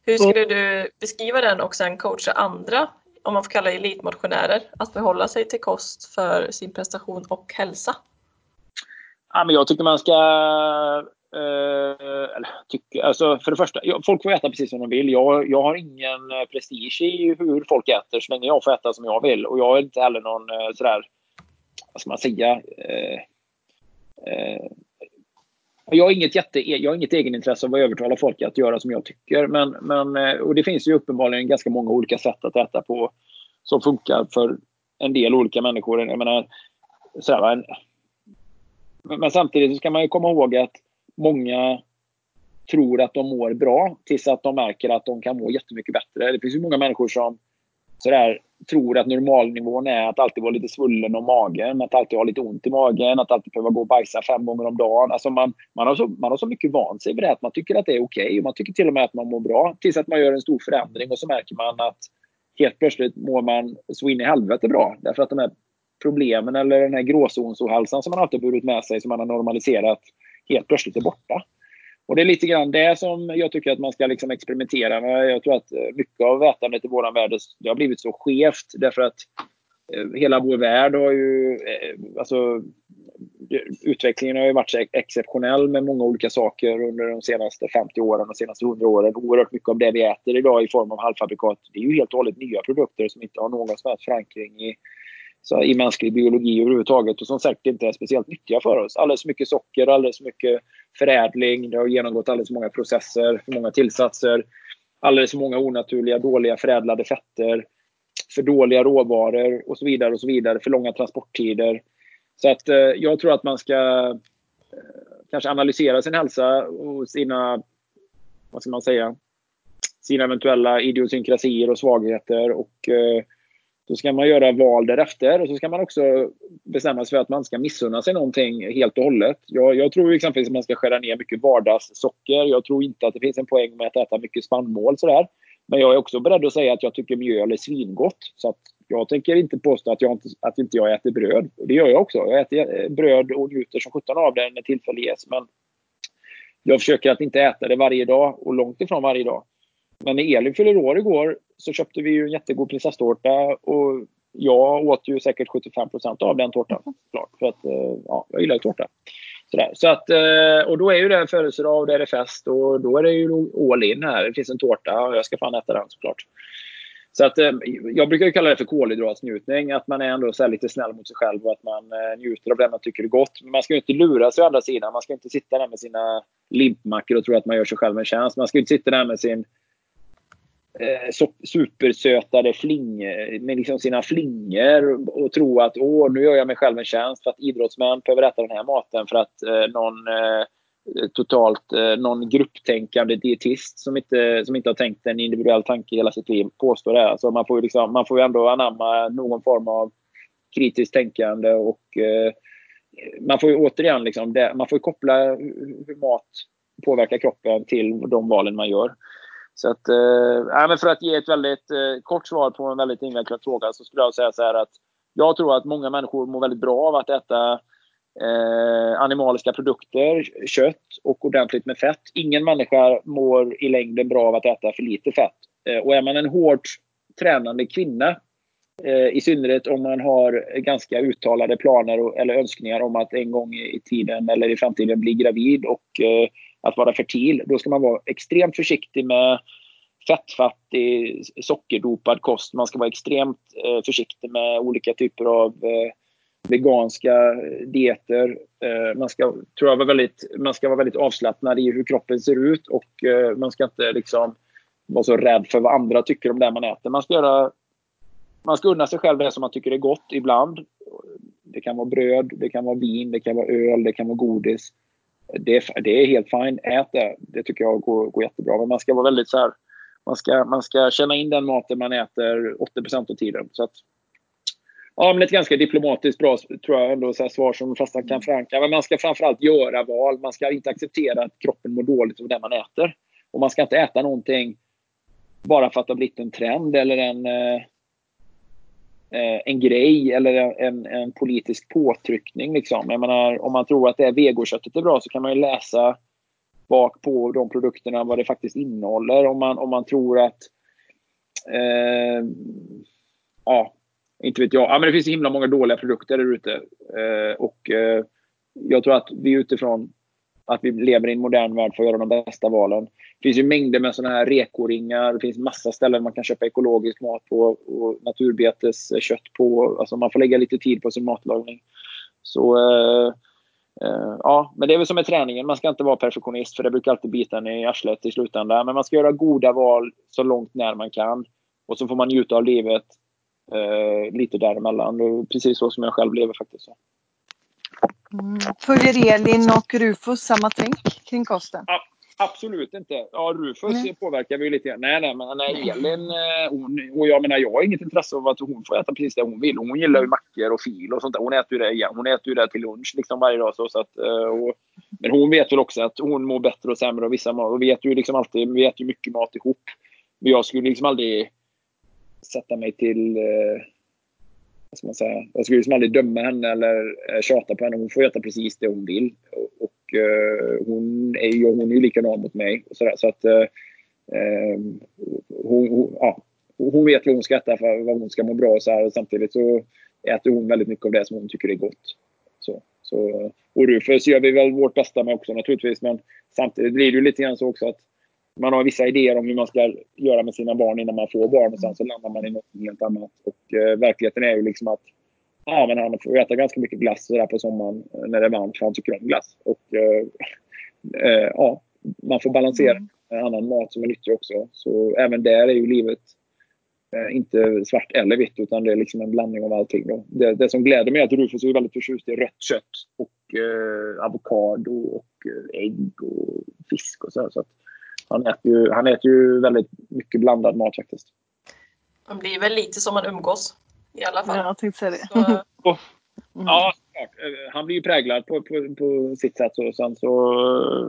Speaker 2: Hur skulle du beskriva den och sen coacha andra, om man får kalla det elitmotionärer, att förhålla sig till kost för sin prestation och hälsa?
Speaker 3: Ja, men jag tycker man ska... Eh, eller, tycker, alltså för det första, folk får äta precis som de vill. Jag, jag har ingen eh, prestige i hur folk äter så länge jag får äta som jag vill. Och jag är inte heller någon eh, sådär, vad ska man säga, eh, eh, jag har inget, jätte, jag har inget egenintresse av att övertala folk att göra som jag tycker. Men, men, eh, och det finns ju uppenbarligen ganska många olika sätt att äta på som funkar för en del olika människor. Jag menar, sådär, en, men samtidigt ska man ju komma ihåg att många tror att de mår bra tills att de märker att de kan må jättemycket bättre. Det finns ju många människor som sådär, tror att normalnivån är att alltid vara lite svullen om magen, att alltid ha lite ont i magen, att alltid behöva gå och bajsa fem gånger om dagen. Alltså man, man, har så, man har så mycket vant sig vid det att man tycker att det är okej. Okay. Man tycker till och med att man mår bra. Tills att man gör en stor förändring och så märker man att helt plötsligt mår man så in i helvete bra. Därför att de här problemen eller den här gråzonsohälsan som man alltid burit med sig, som man har normaliserat, helt plötsligt är borta. Och det är lite grann det som jag tycker att man ska liksom experimentera med. Jag tror att eh, mycket av ätandet i vår värld det har blivit så skevt därför att eh, hela vår värld har ju... Eh, alltså, utvecklingen har ju varit exceptionell med många olika saker under de senaste 50 åren och senaste 100 åren. Oerhört mycket av det vi äter idag i form av halvfabrikat det är ju helt och hållet nya produkter som inte har någon som helst förankring i så i mänsklig biologi överhuvudtaget och som säkert inte är speciellt nyttiga för oss. Alldeles för mycket socker, alldeles för mycket förädling. Det har genomgått alldeles för många processer, för många tillsatser. Alldeles för många onaturliga, dåliga förädlade fetter. För dåliga råvaror och så vidare och så vidare. För långa transporttider. Så att eh, jag tror att man ska eh, kanske analysera sin hälsa och sina, vad ska man säga, sina eventuella idiosynkrasier och svagheter och eh, då ska man göra val därefter och så ska man också bestämma sig för att man ska missunna sig någonting helt och hållet. Jag, jag tror exempelvis att man ska skära ner mycket vardagssocker. Jag tror inte att det finns en poäng med att äta mycket spannmål sådär. Men jag är också beredd att säga att jag tycker mjöl är svingott. Så att jag tänker inte påstå att, jag inte, att inte jag äter bröd. Det gör jag också. Jag äter eh, bröd och njuter som sjutton av det när tillfälle ges. Men jag försöker att inte äta det varje dag och långt ifrån varje dag. Men när Elin fyller år igår så köpte vi ju en jättegod prinsesstårta och jag åt ju säkert 75% av den tårtan. Klart, för att eh, ja, jag gillar ju tårta. Sådär. Så att, eh, och då är ju det en födelsedag och det är det fest och då är det ju all in här. Det finns en tårta och jag ska fan äta den såklart. Så att, eh, jag brukar kalla det för kolhydratsnjutning. Att man är ändå så lite snäll mot sig själv och att man njuter av det man tycker är gott. Men man ska ju inte lura sig å andra sidan. Man ska inte sitta där med sina limpmackor och tro att man gör sig själv en tjänst. Man ska inte sitta där med sin eh, supersötade flingor, med liksom sina flingor och tro att åh, nu gör jag mig själv en tjänst för att idrottsmän behöver äta den här maten för att eh, någon eh, totalt eh, någon grupptänkande dietist som inte, som inte har tänkt en individuell tanke hela sitt liv påstår det. Alltså man får ju liksom, man får ju ändå anamma någon form av kritiskt tänkande och eh, man får ju återigen liksom det, man får koppla hur mat påverkar kroppen till de valen man gör. Så att, eh, men för att ge ett väldigt eh, kort svar på en väldigt invecklad fråga så skulle jag säga så här att jag tror att många människor mår väldigt bra av att äta eh, animaliska produkter, kött och ordentligt med fett. Ingen människa mår i längden bra av att äta för lite fett. Eh, och är man en hårt tränande kvinna eh, i synnerhet om man har ganska uttalade planer och, eller önskningar om att en gång i tiden eller i framtiden bli gravid och eh, att vara fertil. Då ska man vara extremt försiktig med fettfattig, sockerdopad kost. Man ska vara extremt eh, försiktig med olika typer av eh, veganska eh, dieter. Eh, man ska, tror jag, vara väldigt, man ska vara väldigt avslappnad i hur kroppen ser ut och eh, man ska inte liksom vara så rädd för vad andra tycker om det man äter. Man ska, göra, man ska unna sig själv det som man tycker är gott ibland. Det kan vara bröd, det kan vara vin, det kan vara öl, det kan vara godis. Det är, det är helt fine. Ät det. Det tycker jag går, går jättebra. Men man ska vara väldigt så här, man ska, man ska känna in den maten man äter 80% av tiden. Så att, Ja, men ett ganska diplomatiskt bra tror jag ändå, så svar som de flesta kan förankra. Men man ska framförallt göra val. Man ska inte acceptera att kroppen mår dåligt av det man äter. Och man ska inte äta någonting bara för att det har blivit en trend eller en, eh Eh, en grej eller en, en politisk påtryckning. Liksom. Jag menar, om man tror att det är vegoköttet är bra så kan man ju läsa bak på de produkterna vad det faktiskt innehåller. Om man, om man tror att eh, ja, inte vet jag. Ja, men det finns himla många dåliga produkter där ute. Eh, och eh, jag tror att vi utifrån att vi lever i en modern värld för att göra de bästa valen. Det finns ju mängder med sådana här rekoringar. Det finns massa ställen man kan köpa ekologisk mat på och naturbeteskött på. Alltså man får lägga lite tid på sin matlagning. Så eh, eh, ja, men det är väl som med träningen. Man ska inte vara perfektionist för det brukar alltid bita en i arslet i slutändan. Men man ska göra goda val så långt när man kan. Och så får man njuta av livet eh, lite däremellan. Och precis så som jag själv lever faktiskt.
Speaker 1: Mm. Följer Elin och Rufus samma tänk kring kosten?
Speaker 3: Ja, absolut inte. Ja, Rufus nej. påverkar vi lite. Nej, nej, men nej, Elin, eh, hon, och jag menar, jag har inget intresse av att hon får äta precis det hon vill. Hon gillar ju mackor och fil och sånt där. Hon äter ju det, igen. hon äter ju det till lunch liksom varje dag. Så, så att, eh, och, men hon vet väl också att hon mår bättre och sämre av vissa mat. Och vi äter ju liksom alltid, vi äter ju mycket mat ihop. Men jag skulle liksom aldrig sätta mig till... Eh, ska man säga? Jag skulle liksom aldrig döma henne eller eh, tjata på henne. Hon får äta precis det hon vill. Och, och eh, hon, är ju, hon är likadan mot mig. Och så, där, så att eh, ehm, hon, hon, ja, hon vet vad hon ska äta för vad hon ska må bra. Så här, och samtidigt så äter hon väldigt mycket av det som hon tycker är gott. Så, så, eh, och Rufus gör vi väl vårt bästa med också naturligtvis. Men samtidigt blir det ju lite grann så också att man har vissa idéer om hur man ska göra med sina barn innan man får barn och sen så landar man i något helt annat. Och eh, verkligheten är ju liksom att ja, men han får äta ganska mycket glass där på sommaren eh, när det är varmt för han tycker om glass. Och eh, eh, ja, man får balansera mm. annan mat som är nyttig också. Så även där är ju livet eh, inte svart eller vitt utan det är liksom en blandning av allting. Då. Det, det som gläder mig är att Rufus är väldigt förtjust i rött kött och eh, avokado och ägg och fisk och så. så att, han äter, ju, han äter ju väldigt mycket blandad mat faktiskt.
Speaker 2: Man blir väl lite som man umgås i alla fall.
Speaker 1: Ja, jag tänkte säga det. Så,
Speaker 3: mm. Ja, han blir ju präglad på, på, på sitt sätt. Och sen så,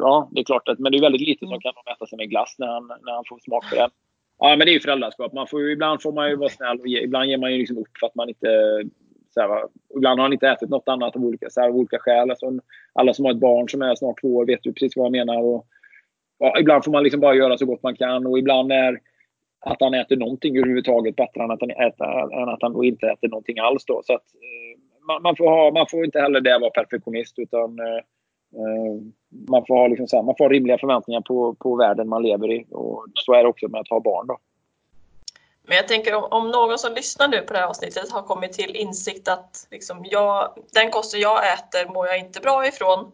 Speaker 3: ja, det är klart att, men det är väldigt lite som kan mäta sig med glass när han, när han får smak för det. Ja, men det är ju föräldraskap. Man får ibland får man ju vara snäll och ge, ibland ger man ju liksom upp för att man inte så här, ibland har han inte ätit något annat av olika, så här, av olika skäl. Alltså, alla som har ett barn som är snart två år vet ju precis vad jag menar. Och, ja, ibland får man liksom bara göra så gott man kan och ibland är att han äter någonting överhuvudtaget bättre än att han, äter, än att han inte äter någonting alls. Då. Så att, eh, man, man, får ha, man får inte heller där vara perfektionist utan eh, eh, man, får ha liksom så här, man får ha rimliga förväntningar på, på världen man lever i. Och så är det också med att ha barn. Då.
Speaker 2: Men jag tänker om, om, någon som lyssnar nu på det här avsnittet har kommit till insikt att liksom jag, den kosten jag äter mår jag inte bra ifrån.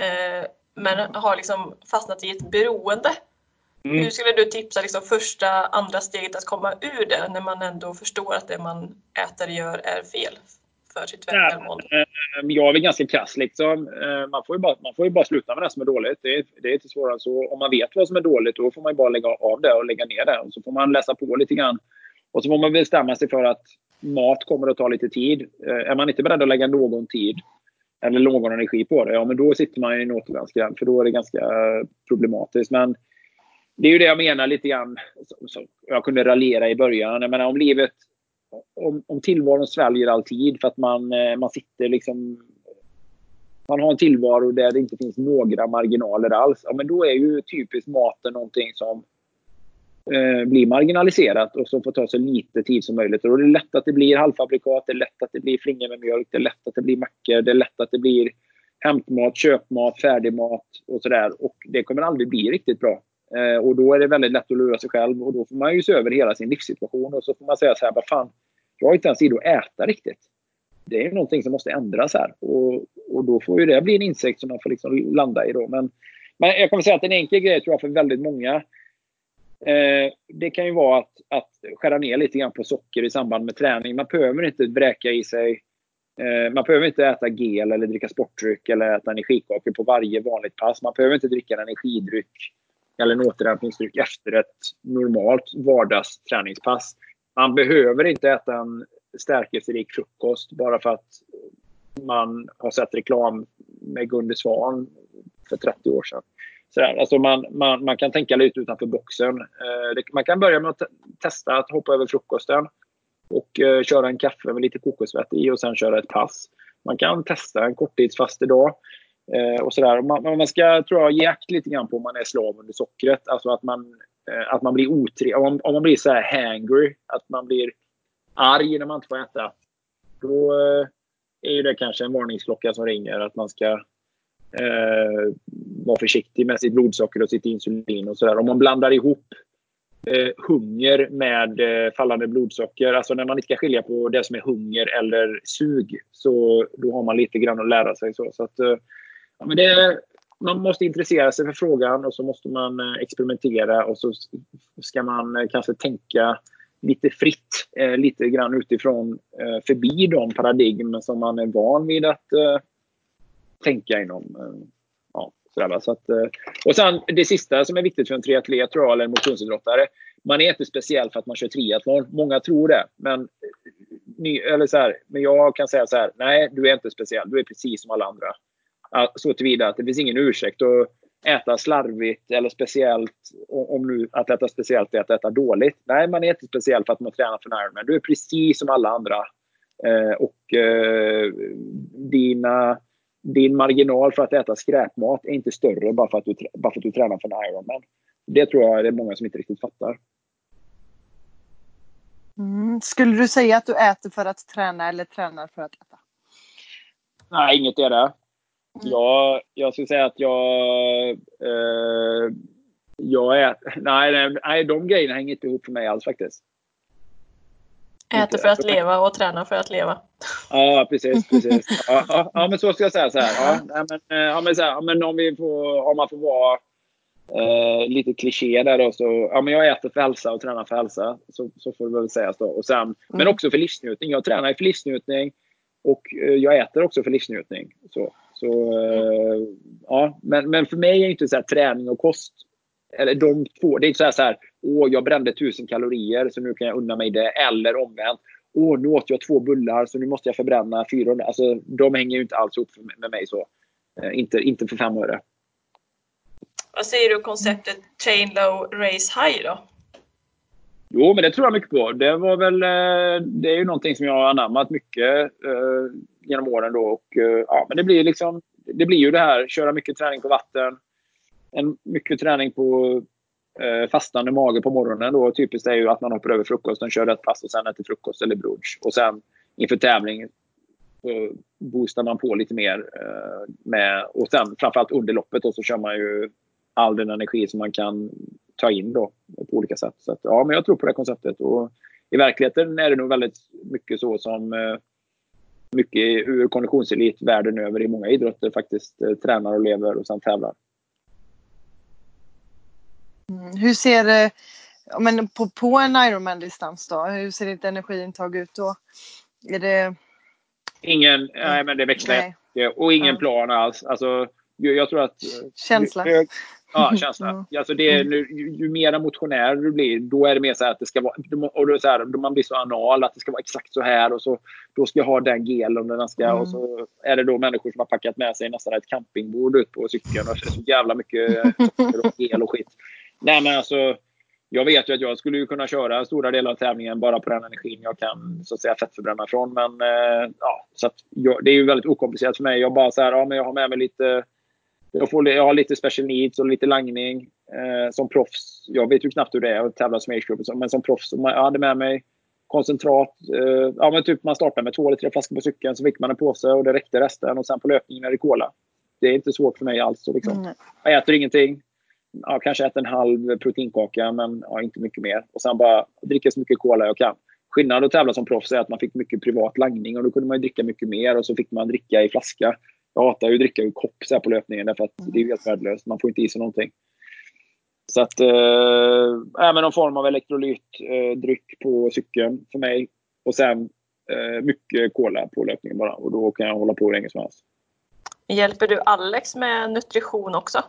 Speaker 2: Eh, men har liksom fastnat i ett beroende. Mm. Hur skulle du tipsa liksom första, andra steget att komma ur det när man ändå förstår att det man äter gör är fel för sitt välmående? Ja,
Speaker 3: eh, jag är väl ganska krass liksom. Eh, man får, ju bara, man får ju bara sluta med det som är dåligt. Det är, det är inte svårare så. Om man vet vad som är dåligt då får man bara lägga av det och lägga ner det. Och så får man läsa på lite grann. Och så får man bestämma sig för att mat kommer att ta lite tid. Eh, är man inte beredd att lägga någon tid eller någon energi på det, ja men då sitter man i en återvändsgränd. För då är det ganska eh, problematiskt. Men det är ju det jag menar lite grann. Jag kunde raljera i början. Jag menar om livet om, om tillvaron sväljer all tid för att man, eh, man sitter liksom... Man har en tillvaro där det inte finns några marginaler alls. Ja, men då är ju typiskt maten någonting som eh, blir marginaliserat och som får ta så lite tid som möjligt. Och det är lätt att det blir halvfabrikat, det är lätt att det blir flingor med mjölk, det är lätt att det blir mackor, det är lätt att det blir hämtmat, köpmat, färdigmat och sådär. Och det kommer aldrig bli riktigt bra. Eh, och då är det väldigt lätt att lura sig själv och då får man ju se över hela sin livssituation och så får man säga så här, vad fan, jag har inte ens tid att äta riktigt. Det är någonting som måste ändras här och, och då får ju det bli en insikt som man får liksom landa i då. Men, men jag kommer säga att en enkel grej tror jag för väldigt många Eh, det kan ju vara att, att skära ner lite grann på socker i samband med träning. Man behöver inte bräka i sig eh, man behöver inte äta gel eller dricka sportdryck eller äta energikakor på varje vanligt pass. Man behöver inte dricka en energidryck eller en återhämtningsdryck efter ett normalt vardagsträningspass. Man behöver inte äta en stärkelserik frukost bara för att man har sett reklam med Gunde Svan för 30 år sedan. Sådär. Alltså man, man, man kan tänka lite utanför boxen. Eh, man kan börja med att testa att hoppa över frukosten och eh, köra en kaffe med lite kokosvett i och sen köra ett pass. Man kan testa en korttidsfastedag. Eh, och sådär. Man, man ska tror jag, ge akt lite grann på om man är slav under sockret. Alltså att man, eh, att man blir otrevlig. Om, om man blir så här hangry, att man blir arg när man inte får äta. Då eh, är det kanske en varningsklocka som ringer att man ska eh, vara försiktig med sitt blodsocker och sitt insulin och sådär. Om man blandar ihop eh, hunger med eh, fallande blodsocker. Alltså när man inte kan skilja på det som är hunger eller sug. Så då har man lite grann att lära sig. Så, så att, eh, ja, men det, man måste intressera sig för frågan och så måste man eh, experimentera och så ska man eh, kanske tänka lite fritt, eh, lite grann utifrån, förbi de paradigm som man är van vid att tänka inom. Eh, ja, sådär, så att, eh, och sen det sista som är viktigt för en triatlet tror jag, eller en motionsidrottare. Man är inte speciell för att man kör triathlon. Många tror det. Men, eh, eller så här, men jag kan säga så här, nej du är inte speciell. Du är precis som alla andra så tillvida att det finns ingen ursäkt att äta slarvigt eller speciellt. Om nu att äta speciellt är att äta dåligt. Nej, man är inte speciell för att man tränar för närmare. Du är precis som alla andra. Eh, och eh, dina, din marginal för att äta skräpmat är inte större bara för att du, bara för att du tränar för en Ironman. Det tror jag det är många som inte riktigt fattar.
Speaker 1: Mm. Skulle du säga att du äter för att träna eller tränar för att äta?
Speaker 3: Nej, inget är det. Mm. Ja, jag skulle säga att jag... Eh, jag är... Nej, nej, de grejerna hänger inte ihop för mig alls faktiskt.
Speaker 2: Äter för att leva och tränar för att leva.
Speaker 3: Ja, precis. precis. Ja, ja, men så ska jag säga. Så här. Ja, men, eh, ja, men, så här, men om, vi får, om man får vara eh, lite kliché där då. Så, ja, men jag äter för hälsa och tränar för hälsa. Så, så får det väl sägas då. Och sen, mm. Men också för livsnjutning. Jag tränar för livsnjutning. Och eh, jag äter också för livsnjutning. Så. Så, eh, ja, men, men för mig är inte så här, träning och kost, eller de två, det är inte så här, så här åh jag brände tusen kalorier så nu kan jag unna mig det. Eller omvänt, åh nu åt jag två bullar så nu måste jag förbränna 400. Alltså de hänger ju inte alls ihop med mig så. Eh, inte, inte för fem öre.
Speaker 2: Vad säger du om konceptet chain low, race high då?
Speaker 3: Jo, men det tror jag mycket på. Det var väl, eh, det är ju någonting som jag har anammat mycket genom åren då. Och, eh, ja, men det blir liksom, det blir ju det här, köra mycket träning på vatten. En, mycket träning på eh, fastande mage på morgonen då. Typiskt är ju att man hoppar över frukosten, kör ett pass och sen äter frukost eller brunch. Och sen inför tävling så boostar man på lite mer. Eh, med, och sen framförallt under loppet då, så kör man ju all den energi som man kan ta in då på olika sätt. Så att, ja, men jag tror på det konceptet. Och I verkligheten är det nog väldigt mycket så som eh, mycket ur konditionselit världen över i många idrotter faktiskt eh, tränar och lever och sen tävlar.
Speaker 1: Mm. Hur ser det men på, på en Ironman-distans då? Hur ser ditt energiintag ut då? Är det...
Speaker 3: Ingen, nej men det växlar nej. och ingen ja. plan alls. Alltså, jag tror att...
Speaker 1: Känsla.
Speaker 3: Hög, ja, känsla. Mm. Alltså det, nu, ju, ju mer motionär du blir, då är det mer så att det ska vara... Och då, så här, då man blir så anal, att det ska vara exakt så här. Och så, då ska jag ha den gelen den ska... Mm. Och så är det då människor som har packat med sig nästan ett campingbord ut på cykeln. Och är så jävla mycket gel och skit. Nej men alltså jag vet ju att jag skulle kunna köra stora delar av tävlingen bara på den energin jag kan så att säga fettförbränna från. Men eh, ja, så jag, det är ju väldigt okomplicerat för mig. Jag bara så här, ja, men jag har med mig lite jag, får, jag har lite special needs och lite langning. Eh, som proffs, jag vet ju knappt hur det är att tävla som age men som proffs, jag hade med mig koncentrat. Eh, ja, men typ man startar med två eller tre flaskor på cykeln, så fick man en påse och det räckte resten. Och sen på löpningen är det cola. Det är inte svårt för mig alls. Liksom. Mm. Jag äter ingenting ja, kanske äter en halv proteinkaka, men ja, inte mycket mer. Och sen bara dricka så mycket cola jag kan. Skillnaden att tävla som proffs är att man fick mycket privat langning och då kunde man dricka mycket mer och så fick man dricka i flaska. Jag hatar ju att dricka ur kopp så här på löpningen därför att det är helt värdelöst. Man får inte i sig någonting. Så att, äh, någon form av elektrolytdryck eh, äh, på cykeln för mig. Och sen äh, mycket cola på löpningen bara. Och då kan jag hålla på hur länge som helst.
Speaker 2: Hjälper du Alex med nutrition också?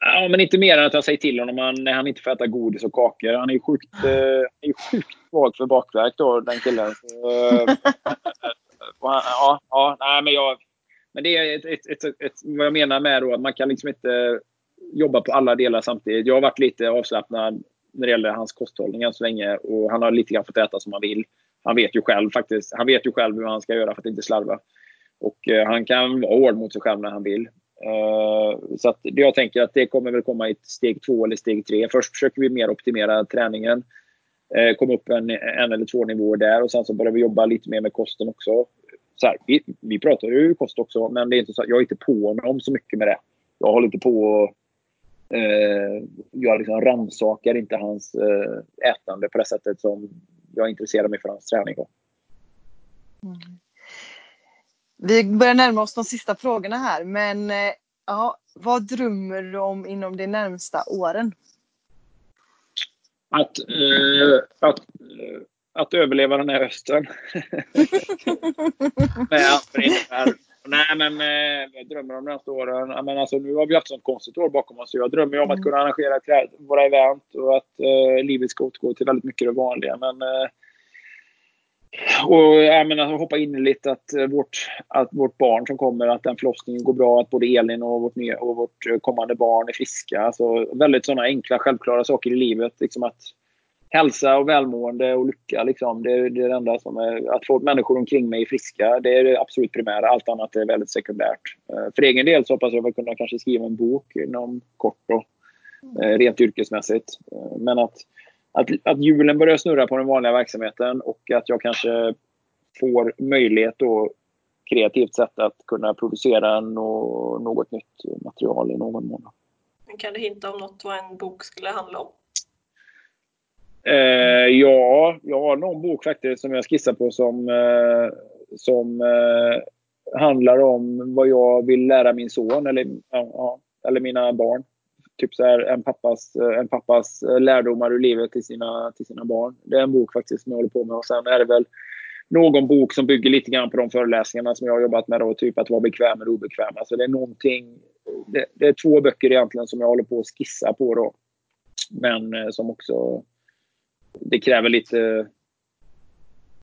Speaker 3: Ja, men inte mer än att jag säger till honom när han inte får äta godis och kakor. Han är ju sjukt, eh, sjukt svag för bakverk då, den killen. Så, eh, ja, ja, nej, men jag... Men det är ett, ett, ett, ett, vad jag menar med då, att man kan liksom inte jobba på alla delar samtidigt. Jag har varit lite avslappnad när det gäller hans kosthållning än så länge och han har lite grann fått äta som han vill. Han vet ju själv faktiskt. Han vet ju själv hur han ska göra för att inte slarva. Och eh, han kan vara hård mot sig själv när han vill. Eh, så att jag tänker att det kommer väl komma i steg två eller steg tre. Först försöker vi mer optimera träningen. Eh, komma upp en, en eller två nivåer där och sen så börjar vi jobba lite mer med kosten också. Så här, vi, vi pratar ju kost också, men det är inte så, jag är inte på honom så mycket med det. Jag håller inte på och eh, jag liksom rannsakar inte hans eh, ätande på det sättet som jag intresserar mig för hans träning. Då. Mm.
Speaker 1: Vi börjar närma oss de sista frågorna här, men eh, ja, vad drömmer du om inom de närmsta åren?
Speaker 3: Att, eh, att, eh, att överleva den här hösten. Nej, Nej, men eh, jag drömmer om de nästa åren. Men alltså, nu har vi haft ett konstigt år bakom oss. Jag drömmer om att mm. kunna arrangera våra event och att eh, livet ska återgå till väldigt mycket det vanliga. Men eh, och jag menar, hoppa in lite att eh, vårt, att vårt barn som kommer, att den förlossningen går bra, att både Elin och vårt, nya, och vårt eh, kommande barn är friska. Alltså, väldigt sådana enkla, självklara saker i livet. Liksom att hälsa och välmående och lycka. Liksom. Det, är, det enda som är... Att få människor omkring mig friska, det är det absolut primära. Allt annat är väldigt sekundärt. Eh, för egen del så hoppas jag att kunna kanske skriva en bok inom kort. Då, rent yrkesmässigt. Men att att, att hjulen börjar snurra på den vanliga verksamheten och att jag kanske får möjlighet då kreativt sätt att kunna producera no något nytt material i någon mån.
Speaker 2: Kan du hinta om något vad en bok skulle handla om?
Speaker 3: Eh, ja, jag har någon bok faktiskt som jag skissar på som, eh, som eh, handlar om vad jag vill lära min son eller, ja, eller mina barn typ så här, en, pappas, eh, en pappas eh, lärdomar ur livet till sina, till sina barn. Det är en bok faktiskt som jag håller på med. Och sen är det väl någon bok som bygger lite grann på de föreläsningarna som jag har jobbat med. Då, typ att vara bekväm eller obekväm. Alltså det är någonting. Det, det, är två böcker egentligen som jag håller på att skissa på då. Men eh, som också. Det kräver lite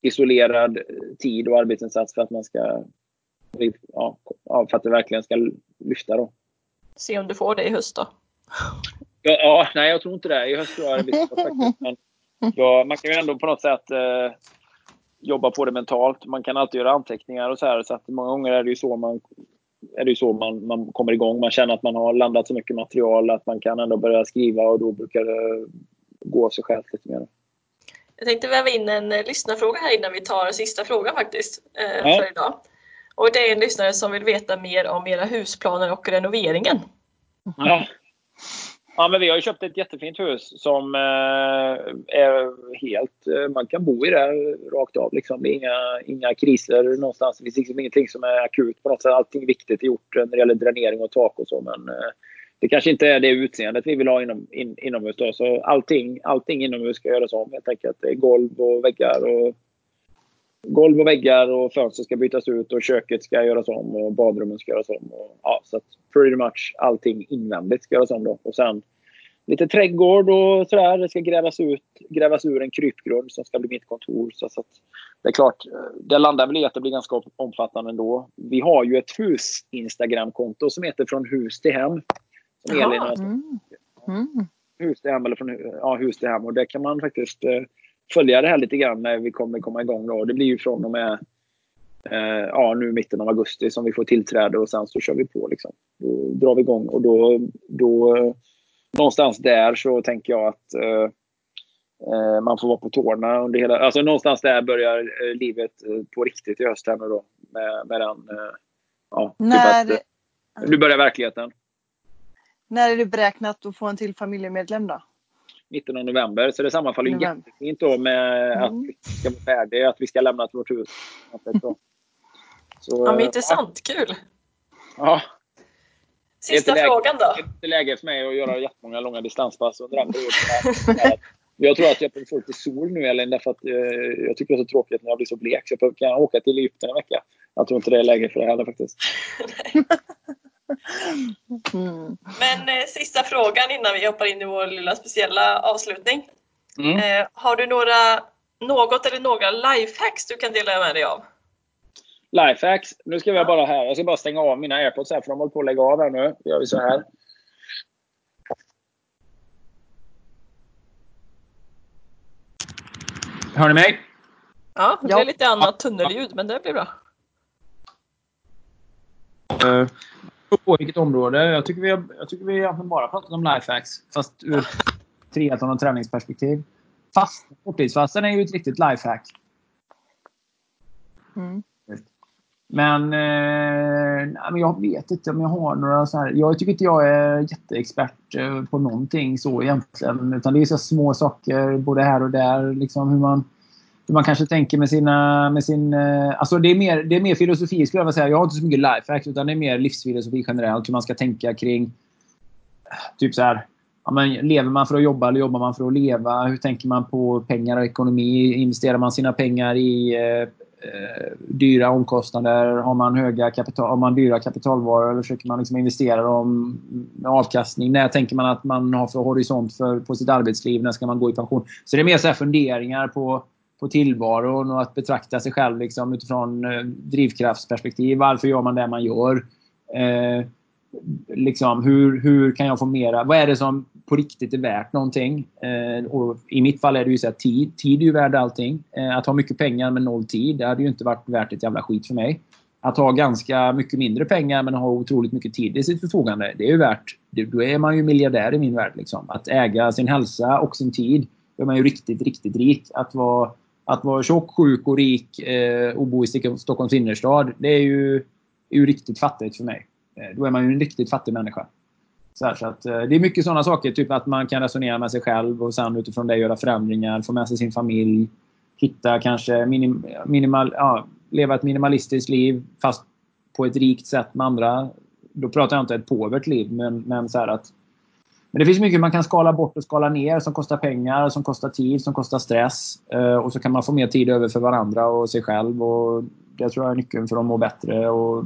Speaker 3: isolerad tid och arbetsinsats för att man ska. Ja, för att det verkligen ska lyfta då.
Speaker 2: Se om du får det i höst då.
Speaker 3: Ja, ja, nej, jag tror inte det. I höst tror jag det blir faktiskt. Men ja, man kan ju ändå på något sätt eh, jobba på det mentalt. Man kan alltid göra anteckningar och så här. Så att många gånger är det ju så man är det så man, man kommer igång. Man känner att man har landat så mycket material att man kan ändå börja skriva och då brukar det gå av sig självt lite mer.
Speaker 2: Jag tänkte väva in en eh, lyssnarfråga här innan vi tar sista frågan faktiskt eh, ja. för idag. Och det är en lyssnare som vill veta mer om era husplaner och renoveringen.
Speaker 3: Ja. Ja, men vi har ju köpt ett jättefint hus som eh, är helt... Eh, man kan bo i det rakt av. Liksom. Det är inga, inga kriser någonstans. Det finns liksom ingenting som är akut på något sätt. Allting viktigt är gjort när det gäller dränering och tak och så. Men eh, det kanske inte är det utseendet vi vill ha inom, in, inomhus. Då. Så allting, allting inomhus ska göras om helt enkelt. Det är golv och väggar och golv och väggar och fönster ska bytas ut och köket ska göras om och badrummen ska göras om. Och, ja, så att pretty much allting invändigt ska göras om. Då. Och sen lite trädgård och sådär. Det ska grävas, ut, grävas ur en krypgrund som ska bli mitt kontor. Så, så det är klart, det landar väl i att det blir ganska omfattande ändå. Vi har ju ett hus-instagramkonto som heter Från hus till hem. Som Elin har. Mm. Mm. Hus till hem eller från ja, hus till hem. Och det kan man faktiskt eh, följa det här lite grann när vi kommer komma igång. Då. Det blir ju från och med eh, ja, nu mitten av augusti som vi får tillträde och sen så kör vi på. Liksom. Då drar vi igång och då, då någonstans där så tänker jag att eh, eh, man får vara på tårna under hela... Alltså någonstans där börjar eh, livet eh, på riktigt i höst här nu då. Med, med den... ja,
Speaker 1: När... Typ
Speaker 3: att, nu börjar verkligheten.
Speaker 1: När är det beräknat att få en till familjemedlem då?
Speaker 3: Mitten av november. Så det sammanfaller ju jättefint då med mm. att vi ska vara färdiga, att vi ska lämna till vårt hus.
Speaker 2: Så, ja, men intressant, ja. kul!
Speaker 3: Ja.
Speaker 2: Sista läge, frågan då?
Speaker 3: Det är inte läge för mig att göra jättemånga långa distanspass under den perioden. Jag tror att jag får lite sol nu Elin, därför att eh, jag tycker det är så tråkigt när jag blir så blek. Så jag kan åka till Egypten en vecka. Jag tror inte det är läge för det heller faktiskt.
Speaker 2: Mm. Men eh, sista frågan innan vi hoppar in i vår lilla speciella avslutning. Mm. Eh, har du några, något eller några lifehacks du kan dela med dig av?
Speaker 3: Lifehacks? Nu ska vi bara här. Jag ska bara stänga av mina airpods här för de håller på att lägga av här nu. Då gör vi så här. Hör ni mig?
Speaker 2: Ja, det är lite annat tunnelljud men det blir bra.
Speaker 3: Uh, på vilket område. Jag tycker vi har, jag tycker vi egentligen bara pratat om lifehacks. Fast ur triathlon och träningsperspektiv. Fast, korttidsfasten är ju ett riktigt lifehack. Mm. Men, eh, jag vet inte om jag har några så här. Jag tycker inte jag är jätteexpert eh, på någonting så egentligen. Utan det är så små saker både här och där. Liksom hur man man kanske tänker med sina... Med sin, eh, alltså det, är mer, det är mer filosofi skulle jag vilja säga. Jag har inte så mycket lifehack utan det är mer livsfilosofi generellt. Hur man ska tänka kring... Typ så här. Ja, men lever man för att jobba eller jobbar man för att leva? Hur tänker man på pengar och ekonomi? Investerar man sina pengar i eh, eh, dyra omkostnader? Har man, höga kapital, har man dyra kapitalvaror eller försöker man liksom investera dem med avkastning? När tänker man att man har för horisont för, på sitt arbetsliv? När ska man gå i pension? Så det är mer så funderingar på på tillvaron och att betrakta sig själv liksom utifrån eh, drivkraftsperspektiv. Varför gör man det man gör? Eh, liksom, hur, hur kan jag få mera? Vad är det som på riktigt är värt någonting? Eh, och I mitt fall är det ju så att tid. Tid är ju värd allting. Eh, att ha mycket pengar men noll tid, det hade ju inte varit värt ett jävla skit för mig. Att ha ganska mycket mindre pengar men ha otroligt mycket tid i sitt förfogande, det är ju värt... Då är man ju miljardär i min värld. Liksom. Att äga sin hälsa och sin tid, då är man ju riktigt, riktigt rik. Att vara att vara tjock, sjuk och rik eh, och bo i Stockholms innerstad, det är ju, är ju riktigt fattigt för mig. Eh, då är man ju en riktigt fattig människa. Så, här, så att, eh, det är mycket sådana saker, typ att man kan resonera med sig själv och sen utifrån det göra förändringar, få med sig sin familj, hitta kanske minim, minimal, ja, leva ett minimalistiskt liv fast på ett rikt sätt med andra. Då pratar jag inte ett påvert liv, men, men så att men det finns mycket man kan skala bort och skala ner som kostar pengar, som kostar tid, som kostar stress. Eh, och så kan man få mer tid över för varandra och sig själv. Och det tror jag är nyckeln för att må bättre och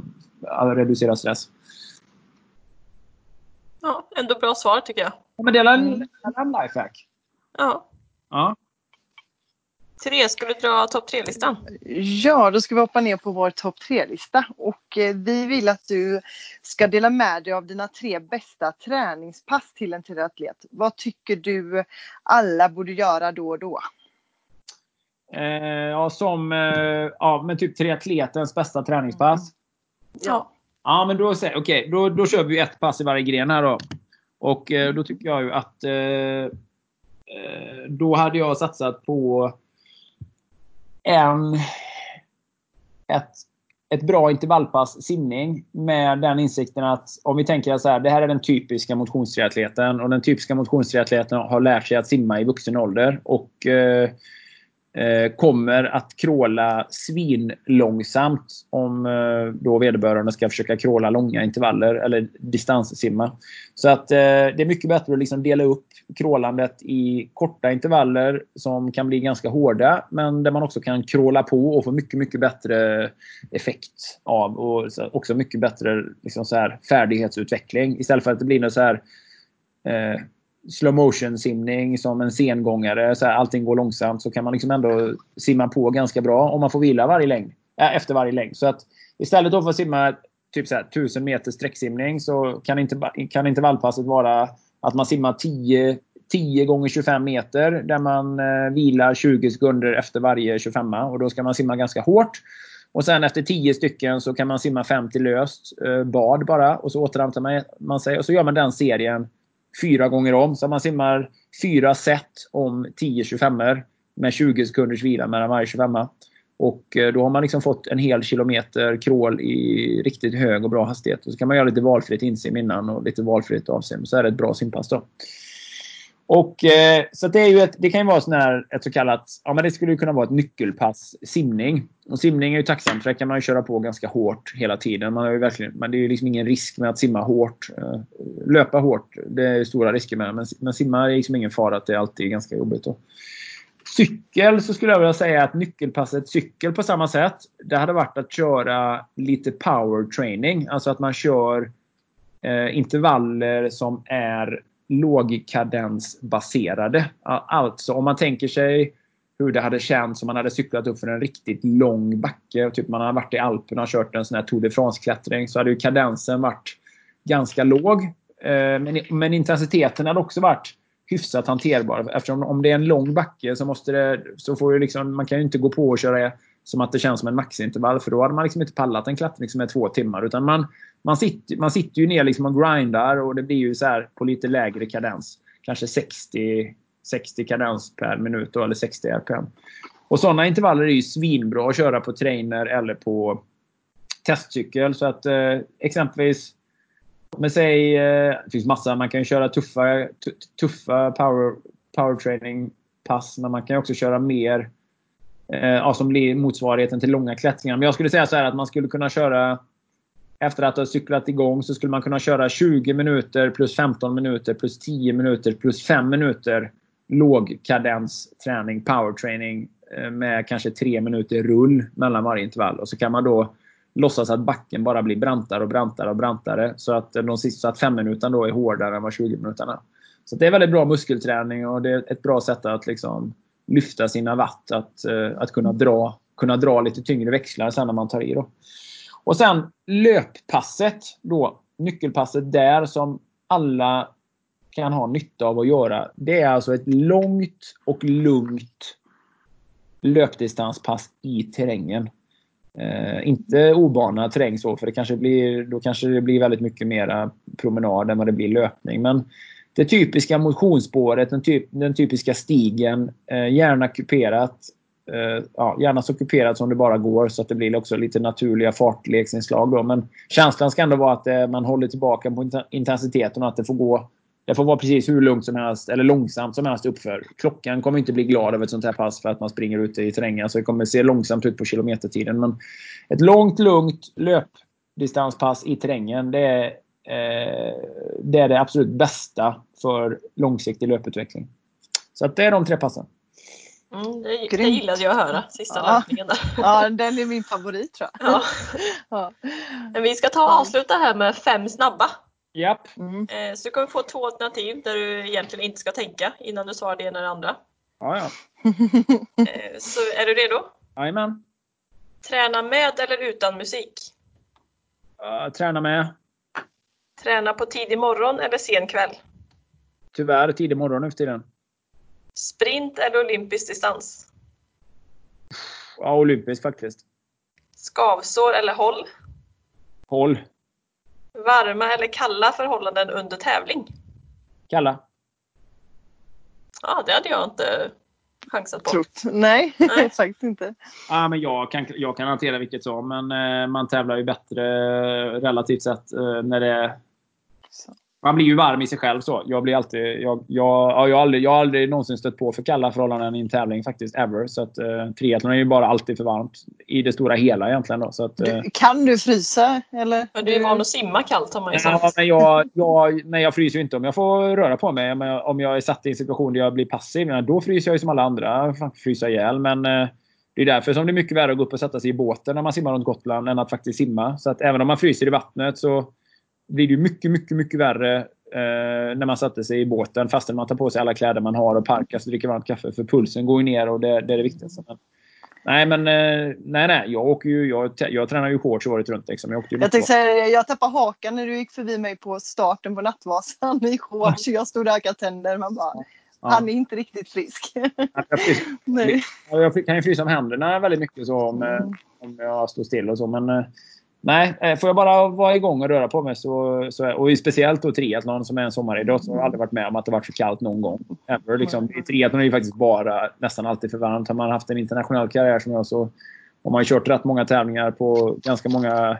Speaker 3: reducera stress.
Speaker 2: Ja, ändå bra svar tycker jag.
Speaker 3: Ja, men det är en, en lifehack.
Speaker 2: Ja.
Speaker 3: ja.
Speaker 2: Therese, ska du dra topp tre-listan?
Speaker 1: Ja, då ska vi hoppa ner på vår topp tre-lista. Och eh, vi vill att du ska dela med dig av dina tre bästa träningspass till en triatlet. Vad tycker du alla borde göra då och då?
Speaker 3: Eh, ja, som eh, ja, men typ triatletens bästa träningspass.
Speaker 2: Ja.
Speaker 3: Ja, men då, okay, då, då kör vi ett pass i varje gren här då. Och eh, då tycker jag ju att eh, eh, då hade jag satsat på en, ett ett bra intervallpass simning med den insikten att om vi tänker så här, det här är den typiska motionstriatleten och den typiska motionstriatleten har lärt sig att simma i vuxen ålder. Och eh, Eh, kommer att kråla svinlångsamt om eh, då vederbörande ska försöka kråla långa intervaller eller distanssimma. Så att eh, det är mycket bättre att liksom dela upp krålandet i korta intervaller som kan bli ganska hårda men där man också kan kråla på och få mycket, mycket bättre effekt av och också mycket bättre liksom så här, färdighetsutveckling istället för att det blir något så här eh, slow motion simning som en sengångare. Så här, allting går långsamt. Så kan man liksom ändå simma på ganska bra om man får vila varje längd, äh, efter varje längd. Så att istället för att simma typ så här, 1000 meter sträcksimning så kan, inte, kan intervallpasset vara att man simmar 10, 10 gånger 25 meter där man eh, vilar 20 sekunder efter varje 25 och då ska man simma ganska hårt. Och sen efter 10 stycken så kan man simma 50 löst eh, bad bara och så återhämtar man sig och så gör man den serien fyra gånger om. Så man simmar fyra set om 10 25 med 20 sekunders vila mellan varje 25 och eh, då har man liksom fått en hel kilometer crawl i riktigt hög och bra hastighet. Och så kan man göra lite valfritt insim innan och lite valfritt avsim. Så är det ett bra simpass då. Och, eh, så det, är ju ett, det kan ju vara sån här, ett så kallat, ja men det skulle ju kunna vara ett nyckelpass simning. Och simning är ju tacksamt för det kan man ju köra på ganska hårt hela tiden. Man har ju verkligen, men det är ju liksom ingen risk med att simma hårt. Eh, löpa hårt, det är stora risker med. Men, men simma är liksom ingen fara att det är alltid ganska jobbigt. Då. Cykel så skulle jag vilja säga att nyckelpasset cykel på samma sätt. Det hade varit att köra lite power training. Alltså att man kör eh, intervaller som är lågkadensbaserade. Alltså om man tänker sig hur det hade känts om man hade cyklat upp för en riktigt lång backe. Typ man hade varit i Alperna och kört en sån här Tour de France-klättring. Så hade ju kadensen varit ganska låg. Eh, men, men intensiteten hade också varit hyfsat hanterbar. Eftersom om det är en lång backe så måste det, så får ju liksom, man kan ju inte gå på och köra som att det känns som en maxintervall. För då hade man liksom inte pallat en klättring som är två timmar. Utan man, man, sitter, man sitter ju ner liksom och grindar och det blir ju så här på lite lägre kadens. Kanske 60, 60 kadens per minut då, eller 60 RPM. Och sådana intervaller är ju svinbra att köra på trainer eller på testcykel. Så att eh, exempelvis men säg, eh, det finns massa, man kan köra tuffa, tuffa power, power training pass men man kan också köra mer eh, Eh, ja, som blir motsvarigheten till långa klättringar. Men jag skulle säga så här att man skulle kunna köra efter att ha cyklat igång så skulle man kunna köra 20 minuter plus 15 minuter plus 10 minuter plus 5 minuter lågkadensträning, powertraining eh, med kanske 3 minuter rull mellan varje intervall. Och så kan man då låtsas att backen bara blir brantare och brantare och brantare. Så att eh, de sista, att 5 minuterna då är hårdare än vad 20 minuterna. Så det är väldigt bra muskelträning och det är ett bra sätt att liksom lyfta sina watt. Att, eh, att kunna, dra, kunna dra lite tyngre växlar sen när man tar i. Då. Och sen löppasset. Då, nyckelpasset där som alla kan ha nytta av att göra. Det är alltså ett långt och lugnt löpdistanspass i terrängen. Eh, inte obana terräng så, för det kanske blir, då kanske det blir väldigt mycket mera promenad än vad det blir löpning. Men det typiska motionsspåret, den, typ, den typiska stigen, eh, gärna kuperat. Eh, ja, gärna så alltså kuperat som det bara går så att det blir också lite naturliga fartleksinslag. Då. Men känslan ska ändå vara att eh, man håller tillbaka på intensiteten och att det får gå det får vara precis hur lugnt som helst, eller långsamt som helst uppför. Klockan kommer inte bli glad av ett sånt här pass för att man springer ute i terrängen. Så det kommer se långsamt ut på kilometertiden. Men ett långt, lugnt löpdistanspass i terrängen, det är, det är det absolut bästa för långsiktig löputveckling. Så att det är de tre passen.
Speaker 2: Mm, det, det gillade jag att höra, sista ja. löpningen där.
Speaker 1: Ja, den är min favorit tror jag. Ja.
Speaker 2: ja. Men vi ska ta och avsluta här med fem snabba.
Speaker 3: Japp.
Speaker 2: Mm. Eh, så du kommer få två alternativ där du egentligen inte ska tänka innan du svarar det ena eller det andra.
Speaker 3: Ja, ja.
Speaker 2: Eh, så är du redo?
Speaker 3: Jajamän.
Speaker 2: Träna med eller utan musik?
Speaker 3: Uh, träna med.
Speaker 2: Träna på tidig morgon eller sen kväll?
Speaker 3: Tyvärr tidig morgon nu för tiden.
Speaker 2: Sprint eller olympisk distans?
Speaker 3: Ja, olympisk faktiskt.
Speaker 2: Skavsår eller håll?
Speaker 3: Håll.
Speaker 2: Varma eller kalla förhållanden under tävling?
Speaker 3: Kalla.
Speaker 2: Ja, det hade jag inte chansat på?
Speaker 1: Trott. Nej,
Speaker 2: Nej.
Speaker 1: faktiskt inte.
Speaker 3: Ja, men jag, kan, jag kan hantera vilket som, men eh, man tävlar ju bättre relativt sett eh, när det
Speaker 1: Så.
Speaker 3: man blir ju varm i sig själv. så. Jag, blir alltid, jag, jag, ja, jag, har aldrig, jag har aldrig någonsin stött på för kalla förhållanden i en tävling faktiskt. Ever. Så att, eh, triathlon är ju bara alltid för varmt. I det stora hela egentligen. Då, så att, eh,
Speaker 1: Du, kan du frysa? Eller?
Speaker 2: Men du är van att simma kallt har man ju
Speaker 3: Ja,
Speaker 2: sagt.
Speaker 3: men jag, jag, nej, jag fryser ju inte om jag får röra på mig. Men om jag är satt i en situation där jag blir passiv, ja, då fryser jag ju som alla andra. Frysa ihjäl. Men eh, det är därför som det är mycket värre att gå upp och sätta sig i båten när man simmar runt Gotland än att faktiskt simma. Så att även om man fryser i vattnet så blir det ju mycket, mycket, mycket värre eh, när man sätter sig i båten fastän man tar på sig alla kläder man har och parkas och dricker varmt kaffe. För pulsen går ju ner och det, det är det viktigaste. Men, nej, men eh, nej, nej. Jag, åker ju, jag, jag tränar ju shorts året runt. Liksom. Jag, åkte
Speaker 1: Jag tänkte säga, jag tappade hakan när du gick förbi mig på starten på Nattvasan i shorts. Jag stod där och hackade tänder. Man bara,
Speaker 3: Ja.
Speaker 1: han är inte riktigt frisk.
Speaker 3: Jag fryser- Jag kan ju frysa om händerna väldigt mycket så om, eh,
Speaker 1: Mm.
Speaker 3: om jag står still och så. Men eh, nej, eh, får jag bara vara igång och röra på mig så, så och speciellt då triathlon som är en sommaridrott så har jag aldrig varit med om att det varit för kallt någon gång. Ever, liksom. I triathlon är det faktiskt bara nästan alltid för varmt. Har man haft en internationell karriär som jag så har man kört rätt många tävlingar på ganska många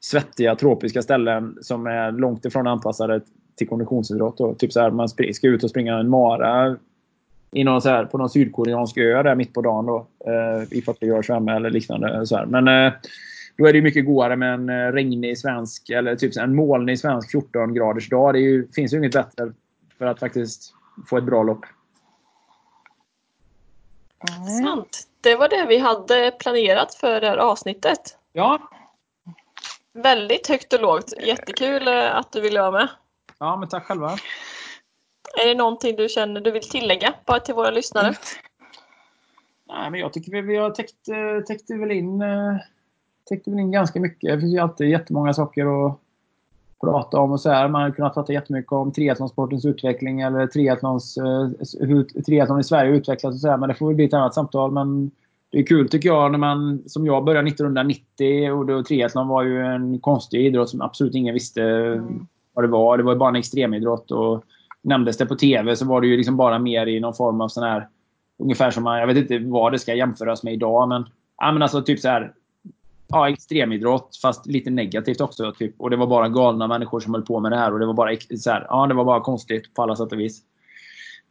Speaker 3: svettiga tropiska ställen som är långt ifrån anpassade till konditionsidrott. Då. Typ så här, man ska ut och springa en mara i någon så här, på någon sydkoreansk ö där mitt på dagen då, eh, i 40 graders värme eller liknande. Så här. Men eh, då är det ju mycket godare med en eh, regnig svensk eller typ en molnig svensk 14 graders dag. Det ju, finns ju inget bättre för att faktiskt få ett bra lopp.
Speaker 2: Sant. Det var det vi hade planerat för det här avsnittet.
Speaker 3: Ja,
Speaker 2: Väldigt högt och lågt. Jättekul eh, att du ville vara med.
Speaker 3: ja men tack själva.
Speaker 2: Är det någonting du känner du vill tillägga bara till våra lyssnare?
Speaker 3: Nej, men jag tycker vi, vi har täckt, eh, täckt väl in, täckte väl in ganska mycket. Det finns ju alltid jättemånga saker att prata om. och så här. Man har kunnat prata jättemycket om triathlonsportens utveckling eller triathlons, eh, hur triathlon i Sverige utvecklas och så här, Men det får väl bli ett annat samtal. Men det är kul tycker jag när man, som jag började 1990 och då triathlon var ju en konstig idrott som absolut ingen visste vad det var. Det var ju bara en extremidrott. Och nämndes det på TV så var det ju liksom bara mer i någon form av sån här Ungefär som man, jag vet inte vad det ska jämföras med idag men, ja, men alltså typ så här ja, extremidrott fast lite negativt också. Typ. Och det var bara galna människor som höll på med det här och det var bara, så här, ja, det var bara konstigt på alla sätt och vis.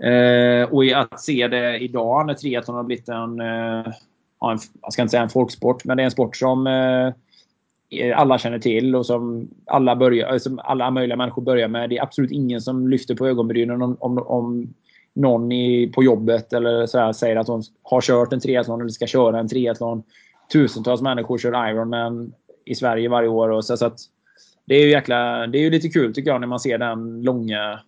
Speaker 3: Eh, och att se det idag när triathlon har blivit en, eh, en, jag ska inte säga en folksport, men det är en sport som eh, alla känner till och som alla, börjar, eh, som alla möjliga människor börjar med. Det är absolut ingen som lyfter på ögonbrynen om, om, om någon i, på jobbet eller så här, säger att de har kört en triathlon eller ska köra en triathlon. Tusentals människor kör Ironman i Sverige varje år. Och så, så att det är ju jäkla, det är ju lite kul tycker jag när man ser den långa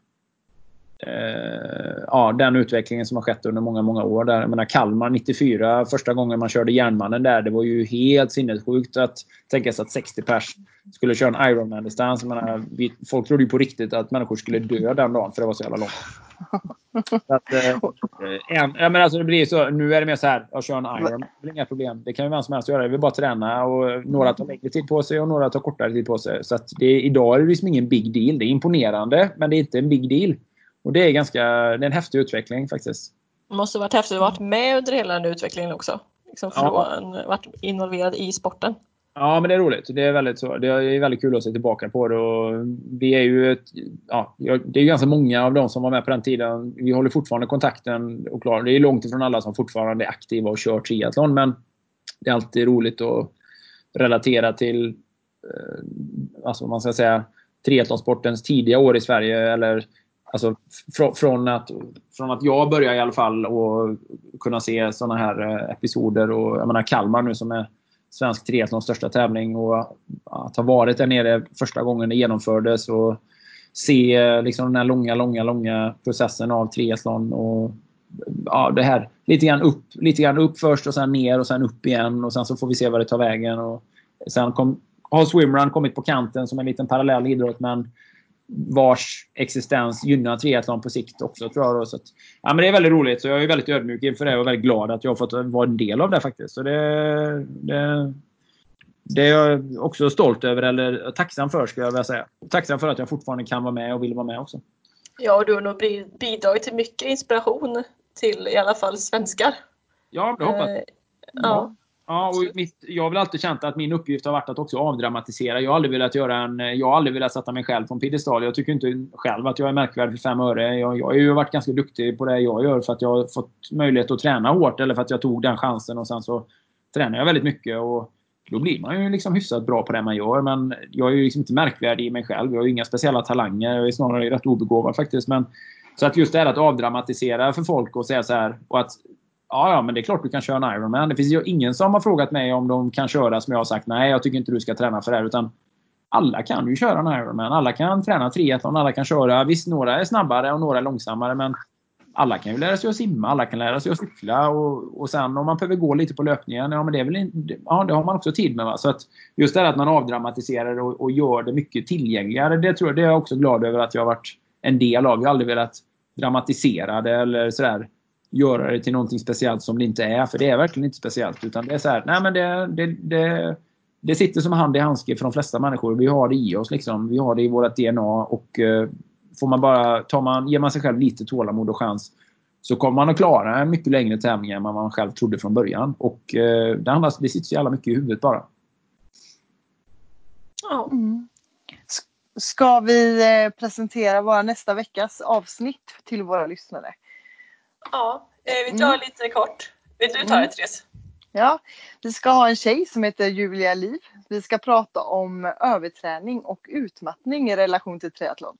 Speaker 3: eh, ja, den utvecklingen som har skett under många, många år. Där, jag menar, Kalmar 94, första gången man körde Järnmannen där, det var ju helt sinnessjukt att tänka sig att 60 pers skulle köra en Ironman-distans. Folk trodde ju på riktigt att människor skulle dö den dagen för det var så jävla långt. Att, eh, en, ja, men alltså det blir så, nu är det mer så här, jag kör en Iron, det är inga problem. Det kan ju vem som helst göra. Det väl bara träna. Och några tar längre tid på sig och några tar kortare tid på sig. Så att det, idag är det liksom ingen big deal. Det är imponerande, men det är inte en big deal. Och det är, ganska, det är en häftig utveckling faktiskt.
Speaker 2: Det måste varit häftigt att varit med under hela den utvecklingen också. Liksom
Speaker 3: Ja.
Speaker 2: från, varit involverad i sporten.
Speaker 3: Ja, men det är roligt. Det är väldigt, så, det är väldigt kul att se tillbaka på det. Och vi är ju ett, ja, det är ju ganska många av de som var med på den tiden. Vi håller fortfarande kontakten. Och klar, det är långt ifrån alla som fortfarande är aktiva och kör triathlon. Men det är alltid roligt att relatera till eh, alltså, man ska säga, triathlonsportens tidiga år i Sverige. Eller, alltså, fr från, att, från att jag började i alla fall och kunna se sådana här eh, episoder. Och, jag menar Kalmar nu som är svensk triathlons största tävling. Och att ha varit där nere första gången det genomfördes. Och se liksom den här långa, långa, långa processen av triathlon. Och, ja, det här. Lite grann, upp, lite grann upp först och sen ner och sen upp igen. Och sen så får vi se vad det tar vägen. Och sen kom, har swimrun kommit på kanten som en liten parallell idrott. Men vars existens gynnar triathlon på sikt också tror jag. Då. Så att, ja, men det är väldigt roligt. Så jag är väldigt ödmjuk inför det och väldigt glad att jag har fått vara en del av det faktiskt. Så det, det, det är jag också stolt över, eller tacksam för skulle jag vilja säga. Tacksam för att jag fortfarande kan vara med och vill vara med också.
Speaker 2: Ja, och du har nog bi- bidragit till mycket inspiration till i alla fall svenskar.
Speaker 3: Ja, det hoppas jag.
Speaker 2: Eh, Ja.
Speaker 3: Ja, och mitt, jag har väl alltid känt att min uppgift har varit att också avdramatisera. Jag har aldrig velat göra en... Jag har aldrig velat sätta mig själv på en piedestal. Jag tycker inte själv att jag är märkvärdig för fem öre. Jag, jag har ju varit ganska duktig på det jag gör för att jag har fått möjlighet att träna hårt eller för att jag tog den chansen och sen så tränar jag väldigt mycket och då blir man ju liksom hyfsat bra på det man gör. Men jag är ju liksom inte märkvärdig i mig själv. Jag har ju inga speciella talanger. Jag är snarare rätt obegåvad faktiskt. Men, så att just det här att avdramatisera för folk och säga så här och att Ja, ja, men det är klart du kan köra en Ironman. Det finns ju ingen som har frågat mig om de kan köra som jag har sagt. Nej, jag tycker inte du ska träna för det här. Utan alla kan ju köra en Ironman. Alla kan träna triathlon. Alla kan köra. Visst, några är snabbare och några är långsammare. Men alla kan ju lära sig att simma. Alla kan lära sig att cykla. Och, och sen om man behöver gå lite på löpningen. Ja, men det, är väl in, ja, det har man också tid med. Va? Så att just det här att man avdramatiserar och, och gör det mycket tillgängligare. Det, tror jag, det är jag också glad över att jag har varit en del av. Jag har aldrig velat dramatisera det eller sådär göra det till någonting speciellt som det inte är. För det är verkligen inte speciellt. Utan det är så här, nej men det, det, det, det sitter som hand i handske för de flesta människor. Vi har det i oss. Liksom. Vi har det i vårt DNA. Och eh, får man bara, tar man, ger man sig själv lite tålamod och chans så kommer man att klara en mycket längre tävling än vad man själv trodde från början. Och eh, det, handlar, det sitter så jävla mycket i huvudet bara.
Speaker 2: Ja.
Speaker 1: Mm. Ska vi eh, presentera våra nästa veckas avsnitt till våra lyssnare?
Speaker 2: Ja. Eh, vi tar
Speaker 1: Mm.
Speaker 2: lite kort. Vill du ta
Speaker 1: Mm.
Speaker 2: det Therese?
Speaker 1: Ja, vi ska ha en tjej som heter Julia Liv. Vi ska prata om överträning och utmattning i relation till triathlon.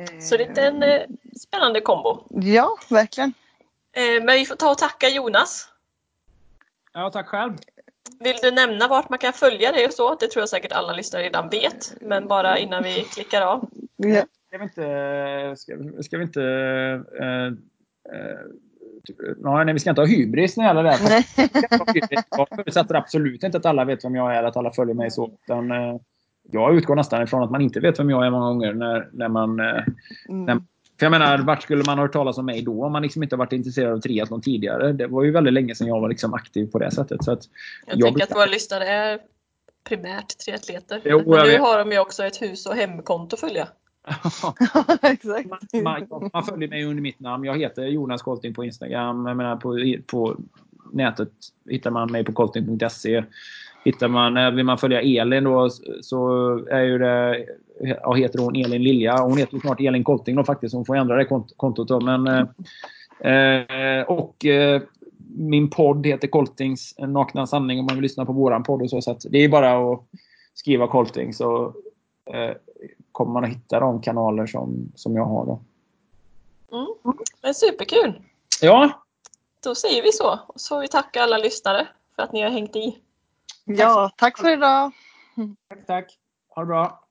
Speaker 1: Eh,
Speaker 2: Så det är en eh, spännande kombo.
Speaker 1: Ja, verkligen.
Speaker 2: Eh, men vi får ta och tacka Jonas.
Speaker 3: Ja, tack själv.
Speaker 2: Vill du nämna vart man kan följa dig och så? Det tror jag säkert alla lyssnare redan vet. Men bara innan vi klickar av.
Speaker 1: Ja.
Speaker 3: Ska vi inte... Ska, ska vi inte... Eh, eh, ja, nej, vi ska inte ha hybris när det gäller det här. Jag förutsätter absolut inte att alla vet vem jag är, att alla följer mig så. Utan, eh, jag utgår nästan ifrån att man inte vet vem jag är många gånger när, när man... Eh,
Speaker 1: Mm.
Speaker 3: för jag menar, vart skulle man ha hört talas om mig då om man liksom inte har varit intresserad av triathlon tidigare? Det var ju väldigt länge sedan jag var liksom aktiv på det sättet. Så att,
Speaker 2: Jag,
Speaker 3: Jag
Speaker 2: tänker att våra lyssnare är primärt triatleter.
Speaker 3: Jo,
Speaker 2: Men nu har de ju också ett hus och hemkonto att följa.
Speaker 1: Exakt.
Speaker 3: man, man följer mig under mitt namn. Jag heter Jonas Kolting på Instagram. Jag menar, på, på nätet hittar man mig på kolting.se. Hittar man, eh, vill man följa Elin då så är ju det, ja, heter hon Elin Lilja. Hon heter ju snart Elin Kolting då faktiskt. Hon får ändra det kont- kontot då. Men, eh, eh, och eh, min podd heter Koltings nakna sanning om man vill lyssna på våran podd och så. så det är bara att skriva Kolting så eh, kommer man att hitta de kanaler som, som jag har då.
Speaker 2: Mm. Men superkul!
Speaker 3: Ja,
Speaker 2: Då säger vi så. Och så vi tacka alla lyssnare för att ni har hängt i.
Speaker 1: Ja, tack för idag.
Speaker 3: tack, tack. Ha det bra.